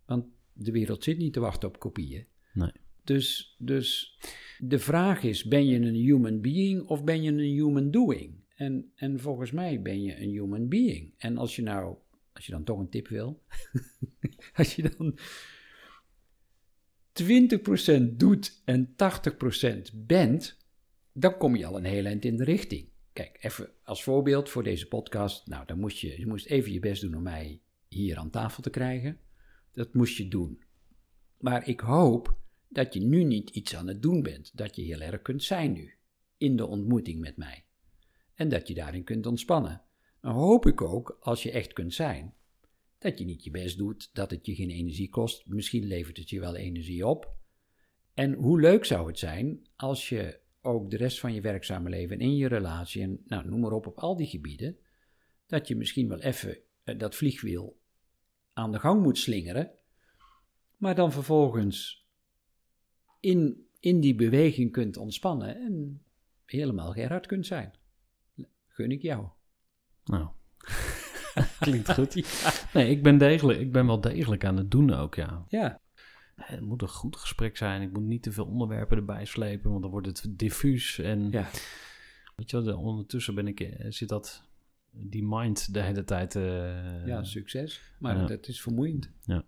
Want de wereld zit niet te wachten op kopieën. Nee. Dus, dus de vraag is, ben je een human being of ben je een human doing? En, en volgens mij ben je een human being. En als je nou, als je dan toch een tip wil, als je dan 20% doet en 80% bent, dan kom je al een heel eind in de richting. Kijk, even als voorbeeld voor deze podcast. Nou, dan moest je, je moest even je best doen om mij hier aan tafel te krijgen. Dat moest je doen. Maar ik hoop dat je nu niet iets aan het doen bent. Dat je heel erg kunt zijn nu. In de ontmoeting met mij. En dat je daarin kunt ontspannen. Dan hoop ik ook, als je echt kunt zijn, dat je niet je best doet, dat het je geen energie kost. Misschien levert het je wel energie op. En hoe leuk zou het zijn als je ook de rest van je werkzame leven en in je relatie en nou, noem maar op op al die gebieden, dat je misschien wel even eh, dat vliegwiel aan de gang moet slingeren, maar dan vervolgens in, in die beweging kunt ontspannen en helemaal Gerard kunt zijn. Gun ik jou. Nou, klinkt goed. Nee, ik ben, degelijk, ik ben wel degelijk aan het doen ook, ja. Ja, Het moet een goed gesprek zijn. Ik moet niet te veel onderwerpen erbij slepen, want dan wordt het diffuus. En ja. weet je wel, ondertussen ben ik, eh, zit dat, die mind de hele tijd... eh, ja, succes. Maar ja. dat is vermoeiend. Ja.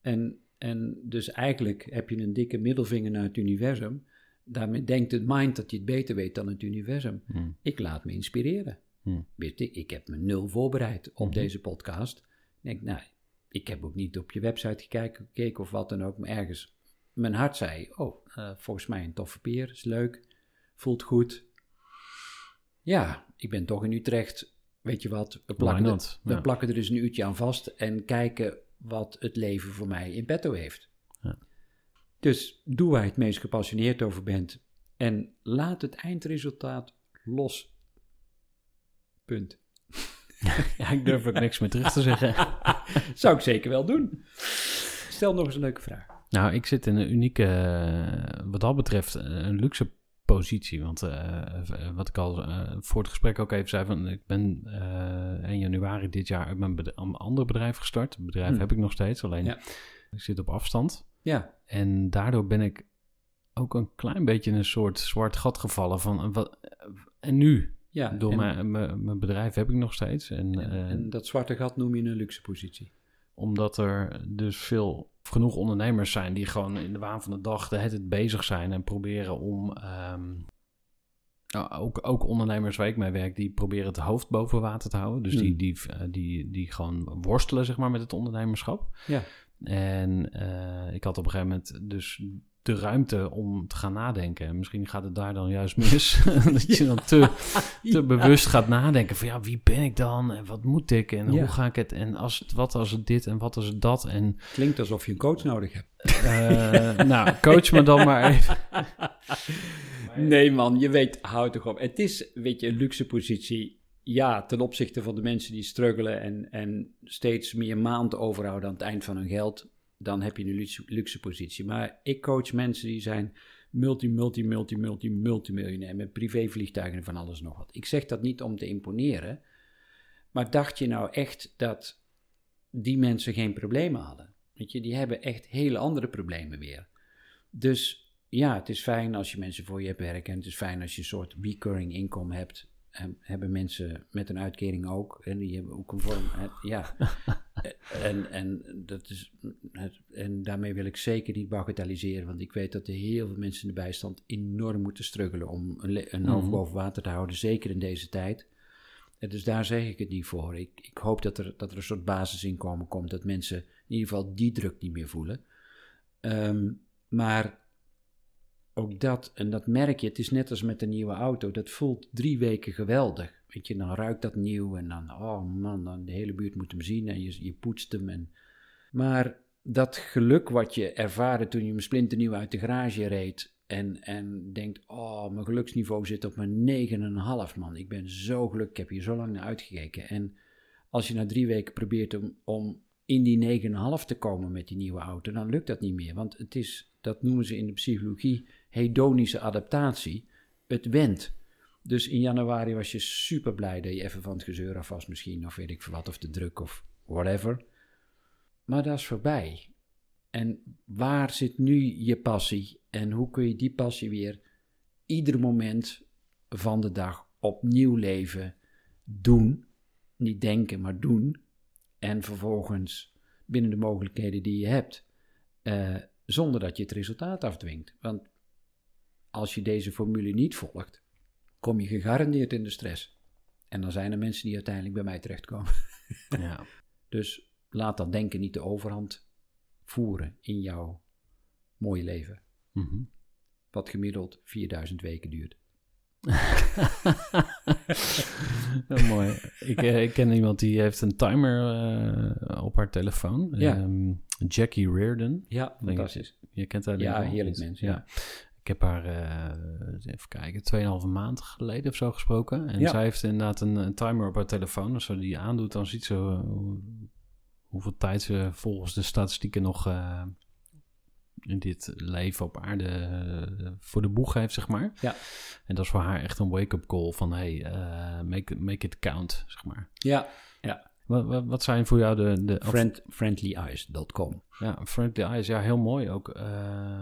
En, en dus eigenlijk heb je een dikke middelvinger naar het universum. Daarmee denkt het mind dat je het beter weet dan het universum. hm, Ik laat me inspireren. Hm. Je, ik heb me nul voorbereid op Mhm. deze podcast. Ik denk, nou, ik heb ook niet op je website gekeken, gekeken of wat dan ook, maar ergens. Mijn hart zei, oh, eh, volgens mij een toffe peer, is leuk, voelt goed. Ja, ik ben toch in Utrecht, weet je wat, we plakken, er, we Ja. plakken er dus een uurtje aan vast en kijken wat het leven voor mij in petto heeft. Ja. Dus doe waar je het meest gepassioneerd over bent en laat het eindresultaat los. Punt. Ja, ik durf ook niks meer terug te zeggen. Zou ik zeker wel doen. Stel nog eens een leuke vraag. Nou, ik zit in een unieke, eh, wat dat betreft, eh, een luxe positie. Want eh, wat ik al voor het gesprek ook even zei, van, ik ben eh 1 januari dit jaar uit mijn, bed- een ander bedrijf gestart. Het bedrijf Hmm. heb ik nog steeds, alleen Ja. ik zit op afstand. Ja, En daardoor ben ik ook een klein beetje in een soort zwart gat gevallen van, wat, en nu? Ja. Door mijn, bedrijf heb ik nog steeds. En, en, eh, en dat zwarte gat noem je een luxe positie. omdat er dus veel, genoeg ondernemers zijn die gewoon in de waan van de dag de tijd bezig zijn en proberen om. nou, ook, ook ondernemers waar ik mee werk, die proberen het hoofd boven water te houden. Dus die, Hmm. die, eh, die, die gewoon worstelen zeg maar, met het ondernemerschap. Ja. En eh, ik had op een gegeven moment dus de ruimte om te gaan nadenken. En misschien gaat het daar dan juist mis. dat je dan te, te bewust gaat nadenken van ja, wie ben ik dan? En wat moet ik? En Ja. hoe ga ik het? En als het, wat als het dit en wat als het dat? En Klinkt alsof je een coach nodig hebt. eh, nou, coach me dan maar even. Nee man, je weet, houd toch op. Het is, weet je, een luxe positie. Ja, ten opzichte van de mensen die struggelen en, en steeds meer maand overhouden aan het eind van hun geld, dan heb je een luxe, positie. Maar ik coach mensen die zijn multi, multi, multi, multi, multimiljonair met privévliegtuigen en van alles nog wat. Ik zeg dat niet om te imponeren, maar dacht je nou echt dat die mensen geen problemen hadden? Weet je, die hebben echt hele andere problemen weer. Dus ja, het is fijn als je mensen voor je hebt werken. En het is fijn als je een soort recurring income hebt. En hebben mensen met een uitkering ook. En die hebben ook een vorm. Ja. en, en, dat is, en daarmee wil ik zeker niet bagatelliseren. Want ik weet dat er heel veel mensen in de bijstand enorm moeten struggelen om een, hoofd Mhm. boven water te houden. Zeker in deze tijd. En dus daar zeg ik het niet voor. Ik, ik hoop dat er, dat er een soort basisinkomen komt. Dat mensen in ieder geval die druk niet meer voelen. Ehm, maar ook dat, en dat merk je, het is net als met een nieuwe auto, dat voelt drie weken geweldig. Weet je, dan ruikt dat nieuw en dan, oh man, dan de hele buurt moet hem zien en je, je poetst hem. Maar dat geluk wat je ervaarde toen je hem splinternieuw uit de garage reed en, en denkt, oh, mijn geluksniveau zit op mijn 9,5 man. Ik ben zo gelukkig, ik heb hier zo lang naar uitgekeken. En als je na drie weken probeert om, om in die 9,5 te komen met die nieuwe auto, dan lukt dat niet meer. Want het is, dat noemen ze in de psychologie, hedonische adaptatie. Het went. Dus in januari was je super blij dat je even van het gezeur af was misschien, of weet ik veel wat, of de druk of whatever. Maar dat is voorbij. En waar zit nu je passie? En hoe kun je die passie weer ieder moment van de dag opnieuw leven, doen? Niet denken, maar doen. En vervolgens binnen de mogelijkheden die je hebt, eh, zonder dat je het resultaat afdwingt. Want als je deze formule niet volgt, kom je gegarandeerd in de stress. En dan zijn er mensen die uiteindelijk bij mij terechtkomen. Ja. Dus laat dat denken niet de overhand voeren in jouw mooie leven. Mhm. Wat gemiddeld 4000 weken duurt. Heel mooi. Ik, eh, ik ken iemand die heeft een timer eh, op haar telefoon. Ja. Ehm, Jackie Reardon. Ja, fantastisch. Je kent haar Ja, heerlijk mens, ja. Ik heb haar, eh, even kijken, 2,5 maand geleden of zo gesproken. En Ja. zij heeft inderdaad een, een timer op haar telefoon. Als ze die aandoet, dan ziet ze eh, hoe- hoeveel tijd ze volgens de statistieken nog eh, in dit leven op aarde voor de boeg heeft, zeg maar. Ja. En dat is voor haar echt een wake-up call van, hey, make, make it count, zeg maar. Ja, Wat, wat, zijn voor jou de... de friend, friendlyeyes.com. ja, Friendly Eyes, ja, heel mooi ook. eh,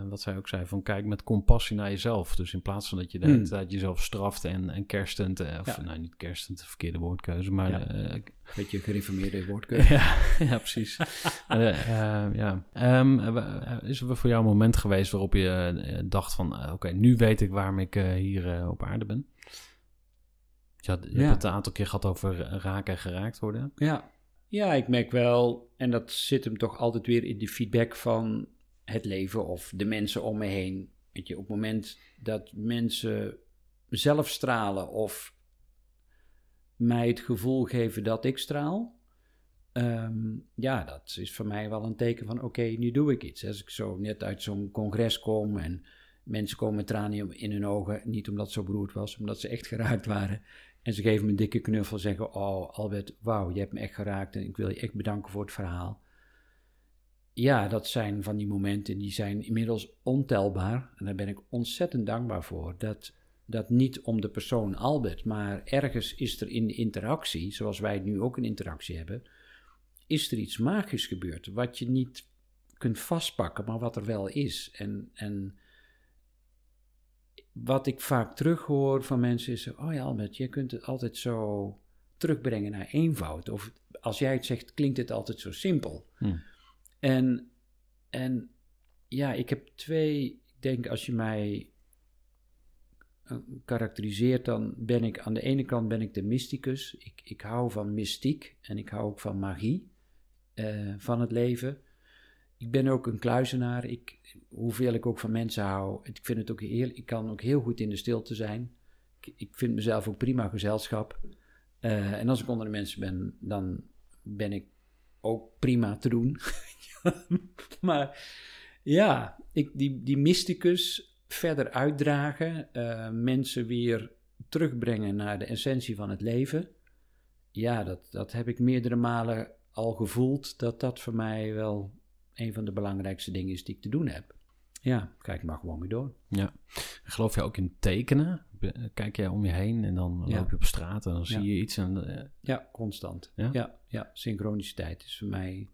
wat zij ook zei, van kijk met compassie naar jezelf. Dus in plaats van dat je de hele Hmm. tijd jezelf straft en, en kerstend, eh, of Ja. nou niet kerstend, de verkeerde woordkeuze, maar Ja. eh, Beetje gereformeerde woordkeuze. ja, ja, precies. Ja. Ehm, eh, is er voor jou een moment geweest waarop je dacht van, oké, nu weet ik waarom ik hier op aarde ben? Je, had, je Ja. hebt het een aantal keer gehad over raken en geraakt worden. Ja. ja, ik merk wel, en dat zit hem toch altijd weer in die feedback van het leven of de mensen om me heen. Weet je, op het moment dat mensen zelf stralen of mij het gevoel geven dat ik straal, ehm, ja, dat is voor mij wel een teken van oké, nu doe ik iets. Als ik zo net uit zo'n congres kom en mensen komen met tranen in hun ogen, niet omdat het zo beroerd was, omdat ze echt geraakt waren. En ze geven me een dikke knuffel en zeggen: Oh, Albert, wauw, je hebt me echt geraakt en ik wil je echt bedanken voor het verhaal. Ja, dat zijn van die momenten die zijn inmiddels ontelbaar. En daar ben ik ontzettend dankbaar voor. Dat, dat niet om de persoon Albert, maar ergens is er in de interactie, zoals wij nu ook een interactie hebben, is er iets magisch gebeurd. Wat je niet kunt vastpakken, maar wat er wel is. En, en wat ik vaak terughoor van mensen is: Oh ja, Albert, je kunt het altijd zo terugbrengen naar eenvoud. Of als jij het zegt, klinkt het altijd zo simpel. Hm. En, en ja, ik heb twee. Ik denk als je mij eh, karakteriseert, dan ben ik aan de ene kant ben ik de mysticus. Ik, ik hou van mystiek en ik hou ook van magie eh, van het leven. Ik ben ook een kluizenaar. Ik, hoeveel ik ook van mensen hou. Ik vind het ook heel, ik kan ook heel goed in de stilte zijn. Ik, ik vind mezelf ook prima gezelschap. Eh, en als ik onder de mensen ben, dan ben ik ook prima te doen. maar ja, ik, die, die mysticus verder uitdragen, eh, mensen weer terugbrengen naar de essentie van het leven. Ja, dat, dat heb ik meerdere malen al gevoeld, dat dat voor mij wel een van de belangrijkste dingen is die ik te doen heb. Ja, kijk maar gewoon weer door. Ja. Geloof je ook in tekenen? Kijk jij om je heen en dan Ja. loop je op straat en dan zie Ja. je iets. En, eh, Ja, constant. Ja? Ja, ja, synchroniciteit is voor mij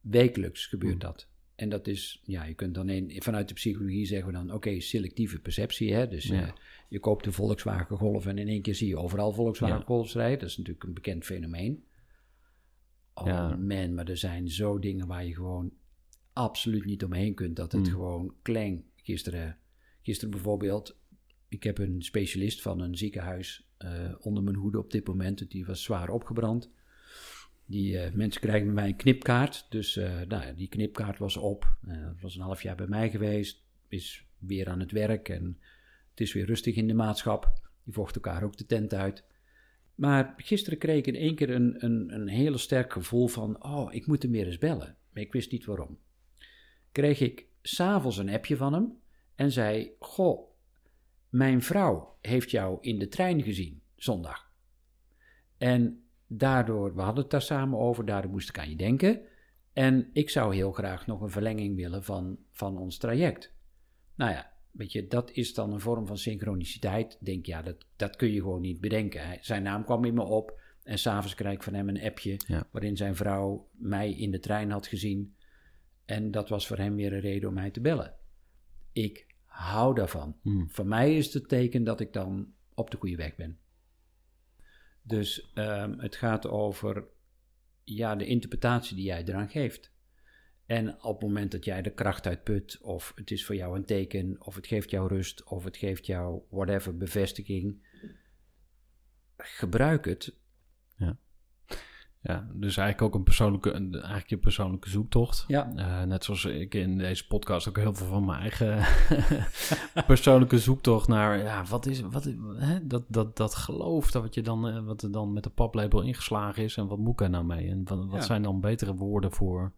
wekelijks gebeurt dat. En dat is, ja, je kunt dan in, vanuit de psychologie zeggen we dan, oké, selectieve perceptie. Hè? Dus Ja. eh, je koopt een Volkswagen Golf en in één keer zie je overal Volkswagen. Golfs rijden. Dat is natuurlijk een bekend fenomeen. Oh Ja. man, maar er zijn zo dingen waar je gewoon absoluut niet omheen kunt. Dat het Mm. gewoon klein. Gisteren, gisteren bijvoorbeeld, ik heb een specialist van een ziekenhuis eh, onder mijn hoede op dit moment. Die was zwaar opgebrand. Die eh, mensen krijgen bij mij een knipkaart. Dus eh, nou, die knipkaart was op. Dat was een half jaar bij mij geweest. Is weer aan het werk en het is weer rustig in de maatschap. Die vocht elkaar ook de tent uit. Maar gisteren kreeg ik in één keer een, een, een hele sterk gevoel van... oh, ik moet hem weer eens bellen. Maar ik wist niet waarom. Kreeg ik s'avonds een appje van hem en zei... Goh, mijn vrouw heeft jou in de trein gezien zondag. En daardoor, we hadden het daar samen over, daardoor moest ik aan je denken. En ik zou heel graag nog een verlenging willen van, van ons traject. Nou ja, weet je, dat is dan een vorm van synchroniciteit. Denk, ja, dat, dat kun je gewoon niet bedenken. Zijn naam kwam in me op en s'avonds krijg ik van hem een appje... Ja. waarin zijn vrouw mij in de trein had gezien. En dat was voor hem weer een reden om mij te bellen. Ik hou daarvan. hmm. Voor mij is het het teken dat ik dan op de goede weg ben. Dus ehm, het gaat over ja, de interpretatie die jij eraan geeft. En op het moment dat jij de kracht uitput, of het is voor jou een teken, of het geeft jou rust, of het geeft jou whatever bevestiging, gebruik het. Ja, dus eigenlijk ook een persoonlijke, een, eigenlijk je persoonlijke zoektocht. Ja. Eh, net zoals ik in deze podcast ook heel veel van mijn eigen persoonlijke zoektocht naar, ja, wat is, wat, hè, dat, dat, dat geloof, dat wat, je dan, eh, wat er dan met de paplepel ingeslagen is en wat moet ik er nou mee? En wat, wat Ja. zijn dan betere woorden voor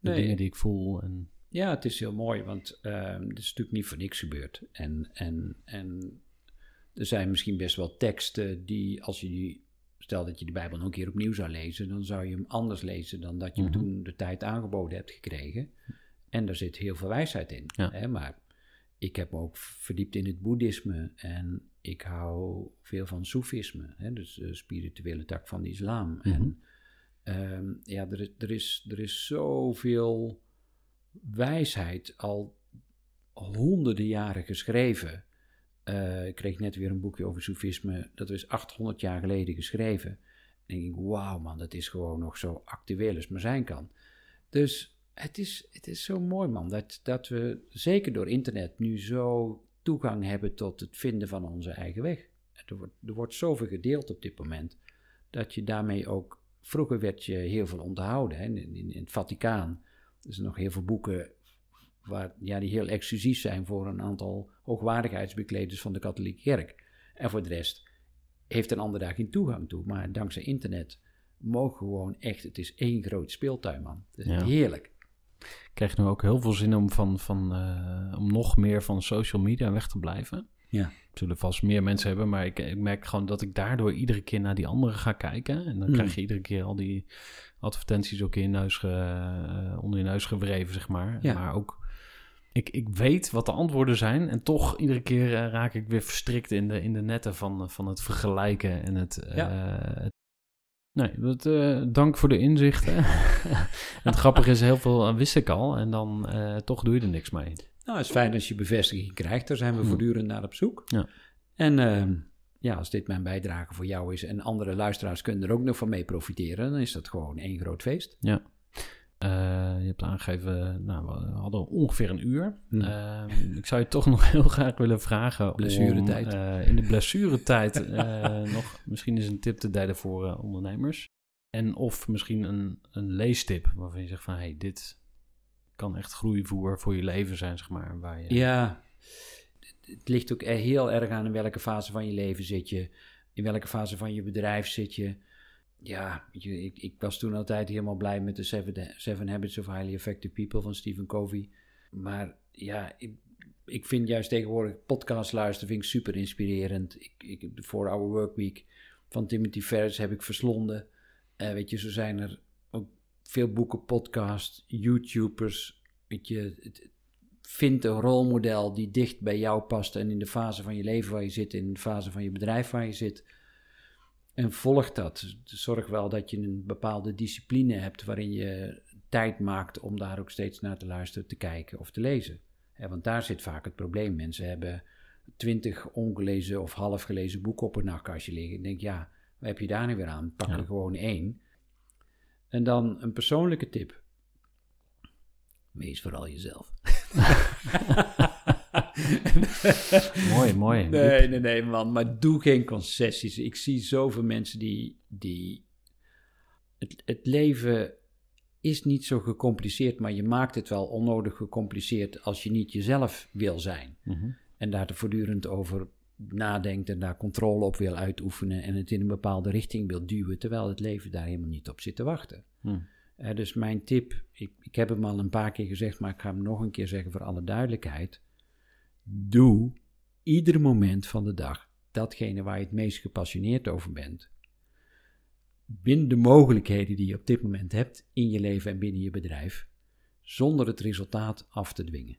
de Nee. dingen die ik voel? En, Ja, het is heel mooi, want ehm het is natuurlijk niet voor niks gebeurd. En, en, en er zijn misschien best wel teksten die, als je die, stel dat je de Bijbel nog een keer opnieuw zou lezen, dan zou je hem anders lezen dan dat je hem Mhm. toen de tijd aangeboden hebt gekregen. En daar zit heel veel wijsheid in. Ja. Hè? Maar ik heb me ook verdiept in het boeddhisme en ik hou veel van soefisme, hè? dus de spirituele tak van de islam. Mhm. En ehm, ja, er, er, is, er is zoveel wijsheid al honderden jaren geschreven. Eh, ik kreeg net weer een boekje over soefisme. Dat is 800 jaar geleden geschreven. En ik denk, wauw man, dat is gewoon nog zo actueel als maar zijn kan. Dus het is, het is zo mooi man, dat, dat we zeker door internet nu zo toegang hebben tot het vinden van onze eigen weg. Er wordt, er wordt zoveel gedeeld op dit moment, dat je daarmee ook... Vroeger werd je heel veel onthouden. Hè? In, in, in het Vaticaan er zijn nog heel veel boeken waar, ja, die heel exclusief zijn voor een aantal hoogwaardigheidsbekleders van de katholieke kerk. En voor de rest heeft een ander daar geen toegang toe. Maar dankzij internet mogen we gewoon echt, het is één groot speeltuin, man. Het is Ja. heerlijk. ik krijg nu ook heel veel zin om, van, van, eh, om nog meer van social media weg te blijven. Ja. Zullen vast meer mensen hebben, maar ik, ik merk gewoon dat ik daardoor iedere keer naar die andere ga kijken. En dan Mm. krijg je iedere keer al die advertenties ook in je neus ge- eh, onder je neus gewreven, zeg maar. Ja. Maar ook, ik, ik weet wat de antwoorden zijn en toch iedere keer eh, raak ik weer verstrikt in de, in de netten van, van het vergelijken en het... eh, het- Nee, dat, eh, dank voor de inzichten. het grappige is, heel veel eh, wist ik al en dan eh, toch doe je er niks mee. Nou, het is fijn als je bevestiging krijgt. Daar zijn we Hm. voortdurend naar op zoek. Ja. En ehm, ja, als dit mijn bijdrage voor jou is en andere luisteraars kunnen er ook nog van mee profiteren, dan is dat gewoon één groot feest. Ja. Eh, je hebt aangegeven, nou, we hadden ongeveer een uur. Hm. Ehm, ik zou je toch nog heel graag willen vragen Blessuretijd. om eh, in de blessuretijd eh, nog misschien eens een tip te delen voor ondernemers. En of misschien een, een leestip waarvan je zegt van, hey, dit, kan echt groeivoer voor je leven zijn, zeg maar. Waar je... Ja, het ligt ook e- heel erg aan in welke fase van je leven zit je. In welke fase van je bedrijf zit je. Ja, je, ik, ik was toen altijd helemaal blij met de Seven, Seven Habits of Highly Effective People van Stephen Covey. Maar ja, ik, ik vind juist tegenwoordig podcast luisteren vind ik super inspirerend. Ik, ik, de 4-Hour Workweek van Timothy Ferris heb ik verslonden. Eh, weet je, zo zijn er veel boeken, podcasts, YouTubers. Weet je, het, vind een rolmodel die dicht bij jou past en in de fase van je leven waar je zit, in de fase van je bedrijf waar je zit. En volg dat. Zorg wel dat je een bepaalde discipline hebt waarin je tijd maakt om daar ook steeds naar te luisteren, te kijken of te lezen. want daar zit vaak het probleem. Mensen hebben twintig ongelezen of half gelezen boeken op een nachtkastje liggen. Ik denk, ja, wat heb je daar nu weer aan? Pak er gewoon één. En dan een persoonlijke tip. Wees vooral jezelf. mooi, mooi. Nee, nee, nee, man. Maar doe geen concessies. Ik zie zoveel mensen die. die het, het leven is niet zo gecompliceerd, maar je maakt het wel onnodig gecompliceerd als je niet jezelf wil zijn. Mhm. En daar te voortdurend over nadenkt en daar controle op wil uitoefenen en het in een bepaalde richting wil duwen, terwijl het leven daar helemaal niet op zit te wachten. Hm. Uh, dus mijn tip, ik, ik heb hem al een paar keer gezegd, maar ik ga hem nog een keer zeggen voor alle duidelijkheid. Doe ieder moment van de dag datgene waar je het meest gepassioneerd over bent. Binnen de mogelijkheden die je op dit moment hebt in je leven en binnen je bedrijf, zonder het resultaat af te dwingen.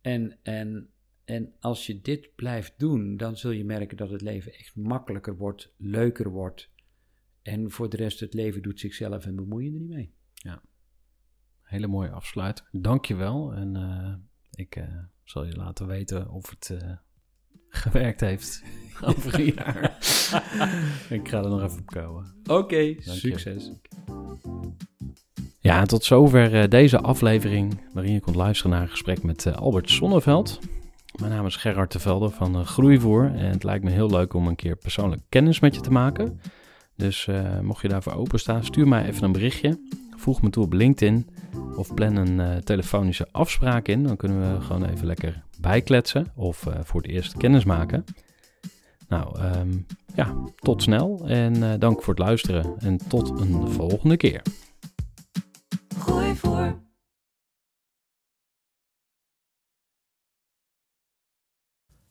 En, en, en als je dit blijft doen, dan zul je merken dat het leven echt makkelijker wordt, leuker wordt, en voor de rest, het leven doet zichzelf en bemoeien er niet mee. Ja, hele mooie afsluit. Dank je wel. En uh, ik uh, zal je laten weten of het uh, gewerkt heeft over een jaar. ik ga er nog even op komen. Oké, okay, succes. Ja, tot zover deze aflevering waarin je kunt luisteren naar een gesprek met Albert Sonneveld. Mijn naam is Gerard de Velde van Groeivoer en het lijkt me heel leuk om een keer persoonlijk kennis met je te maken. Dus uh, mocht je daarvoor openstaan, stuur mij even een berichtje. Voeg me toe op LinkedIn of plan een uh, telefonische afspraak in. Dan kunnen we gewoon even lekker bijkletsen of voor het eerst kennis maken. Nou, um, ja, tot snel en dank voor het luisteren en tot een volgende keer. Gooi voor.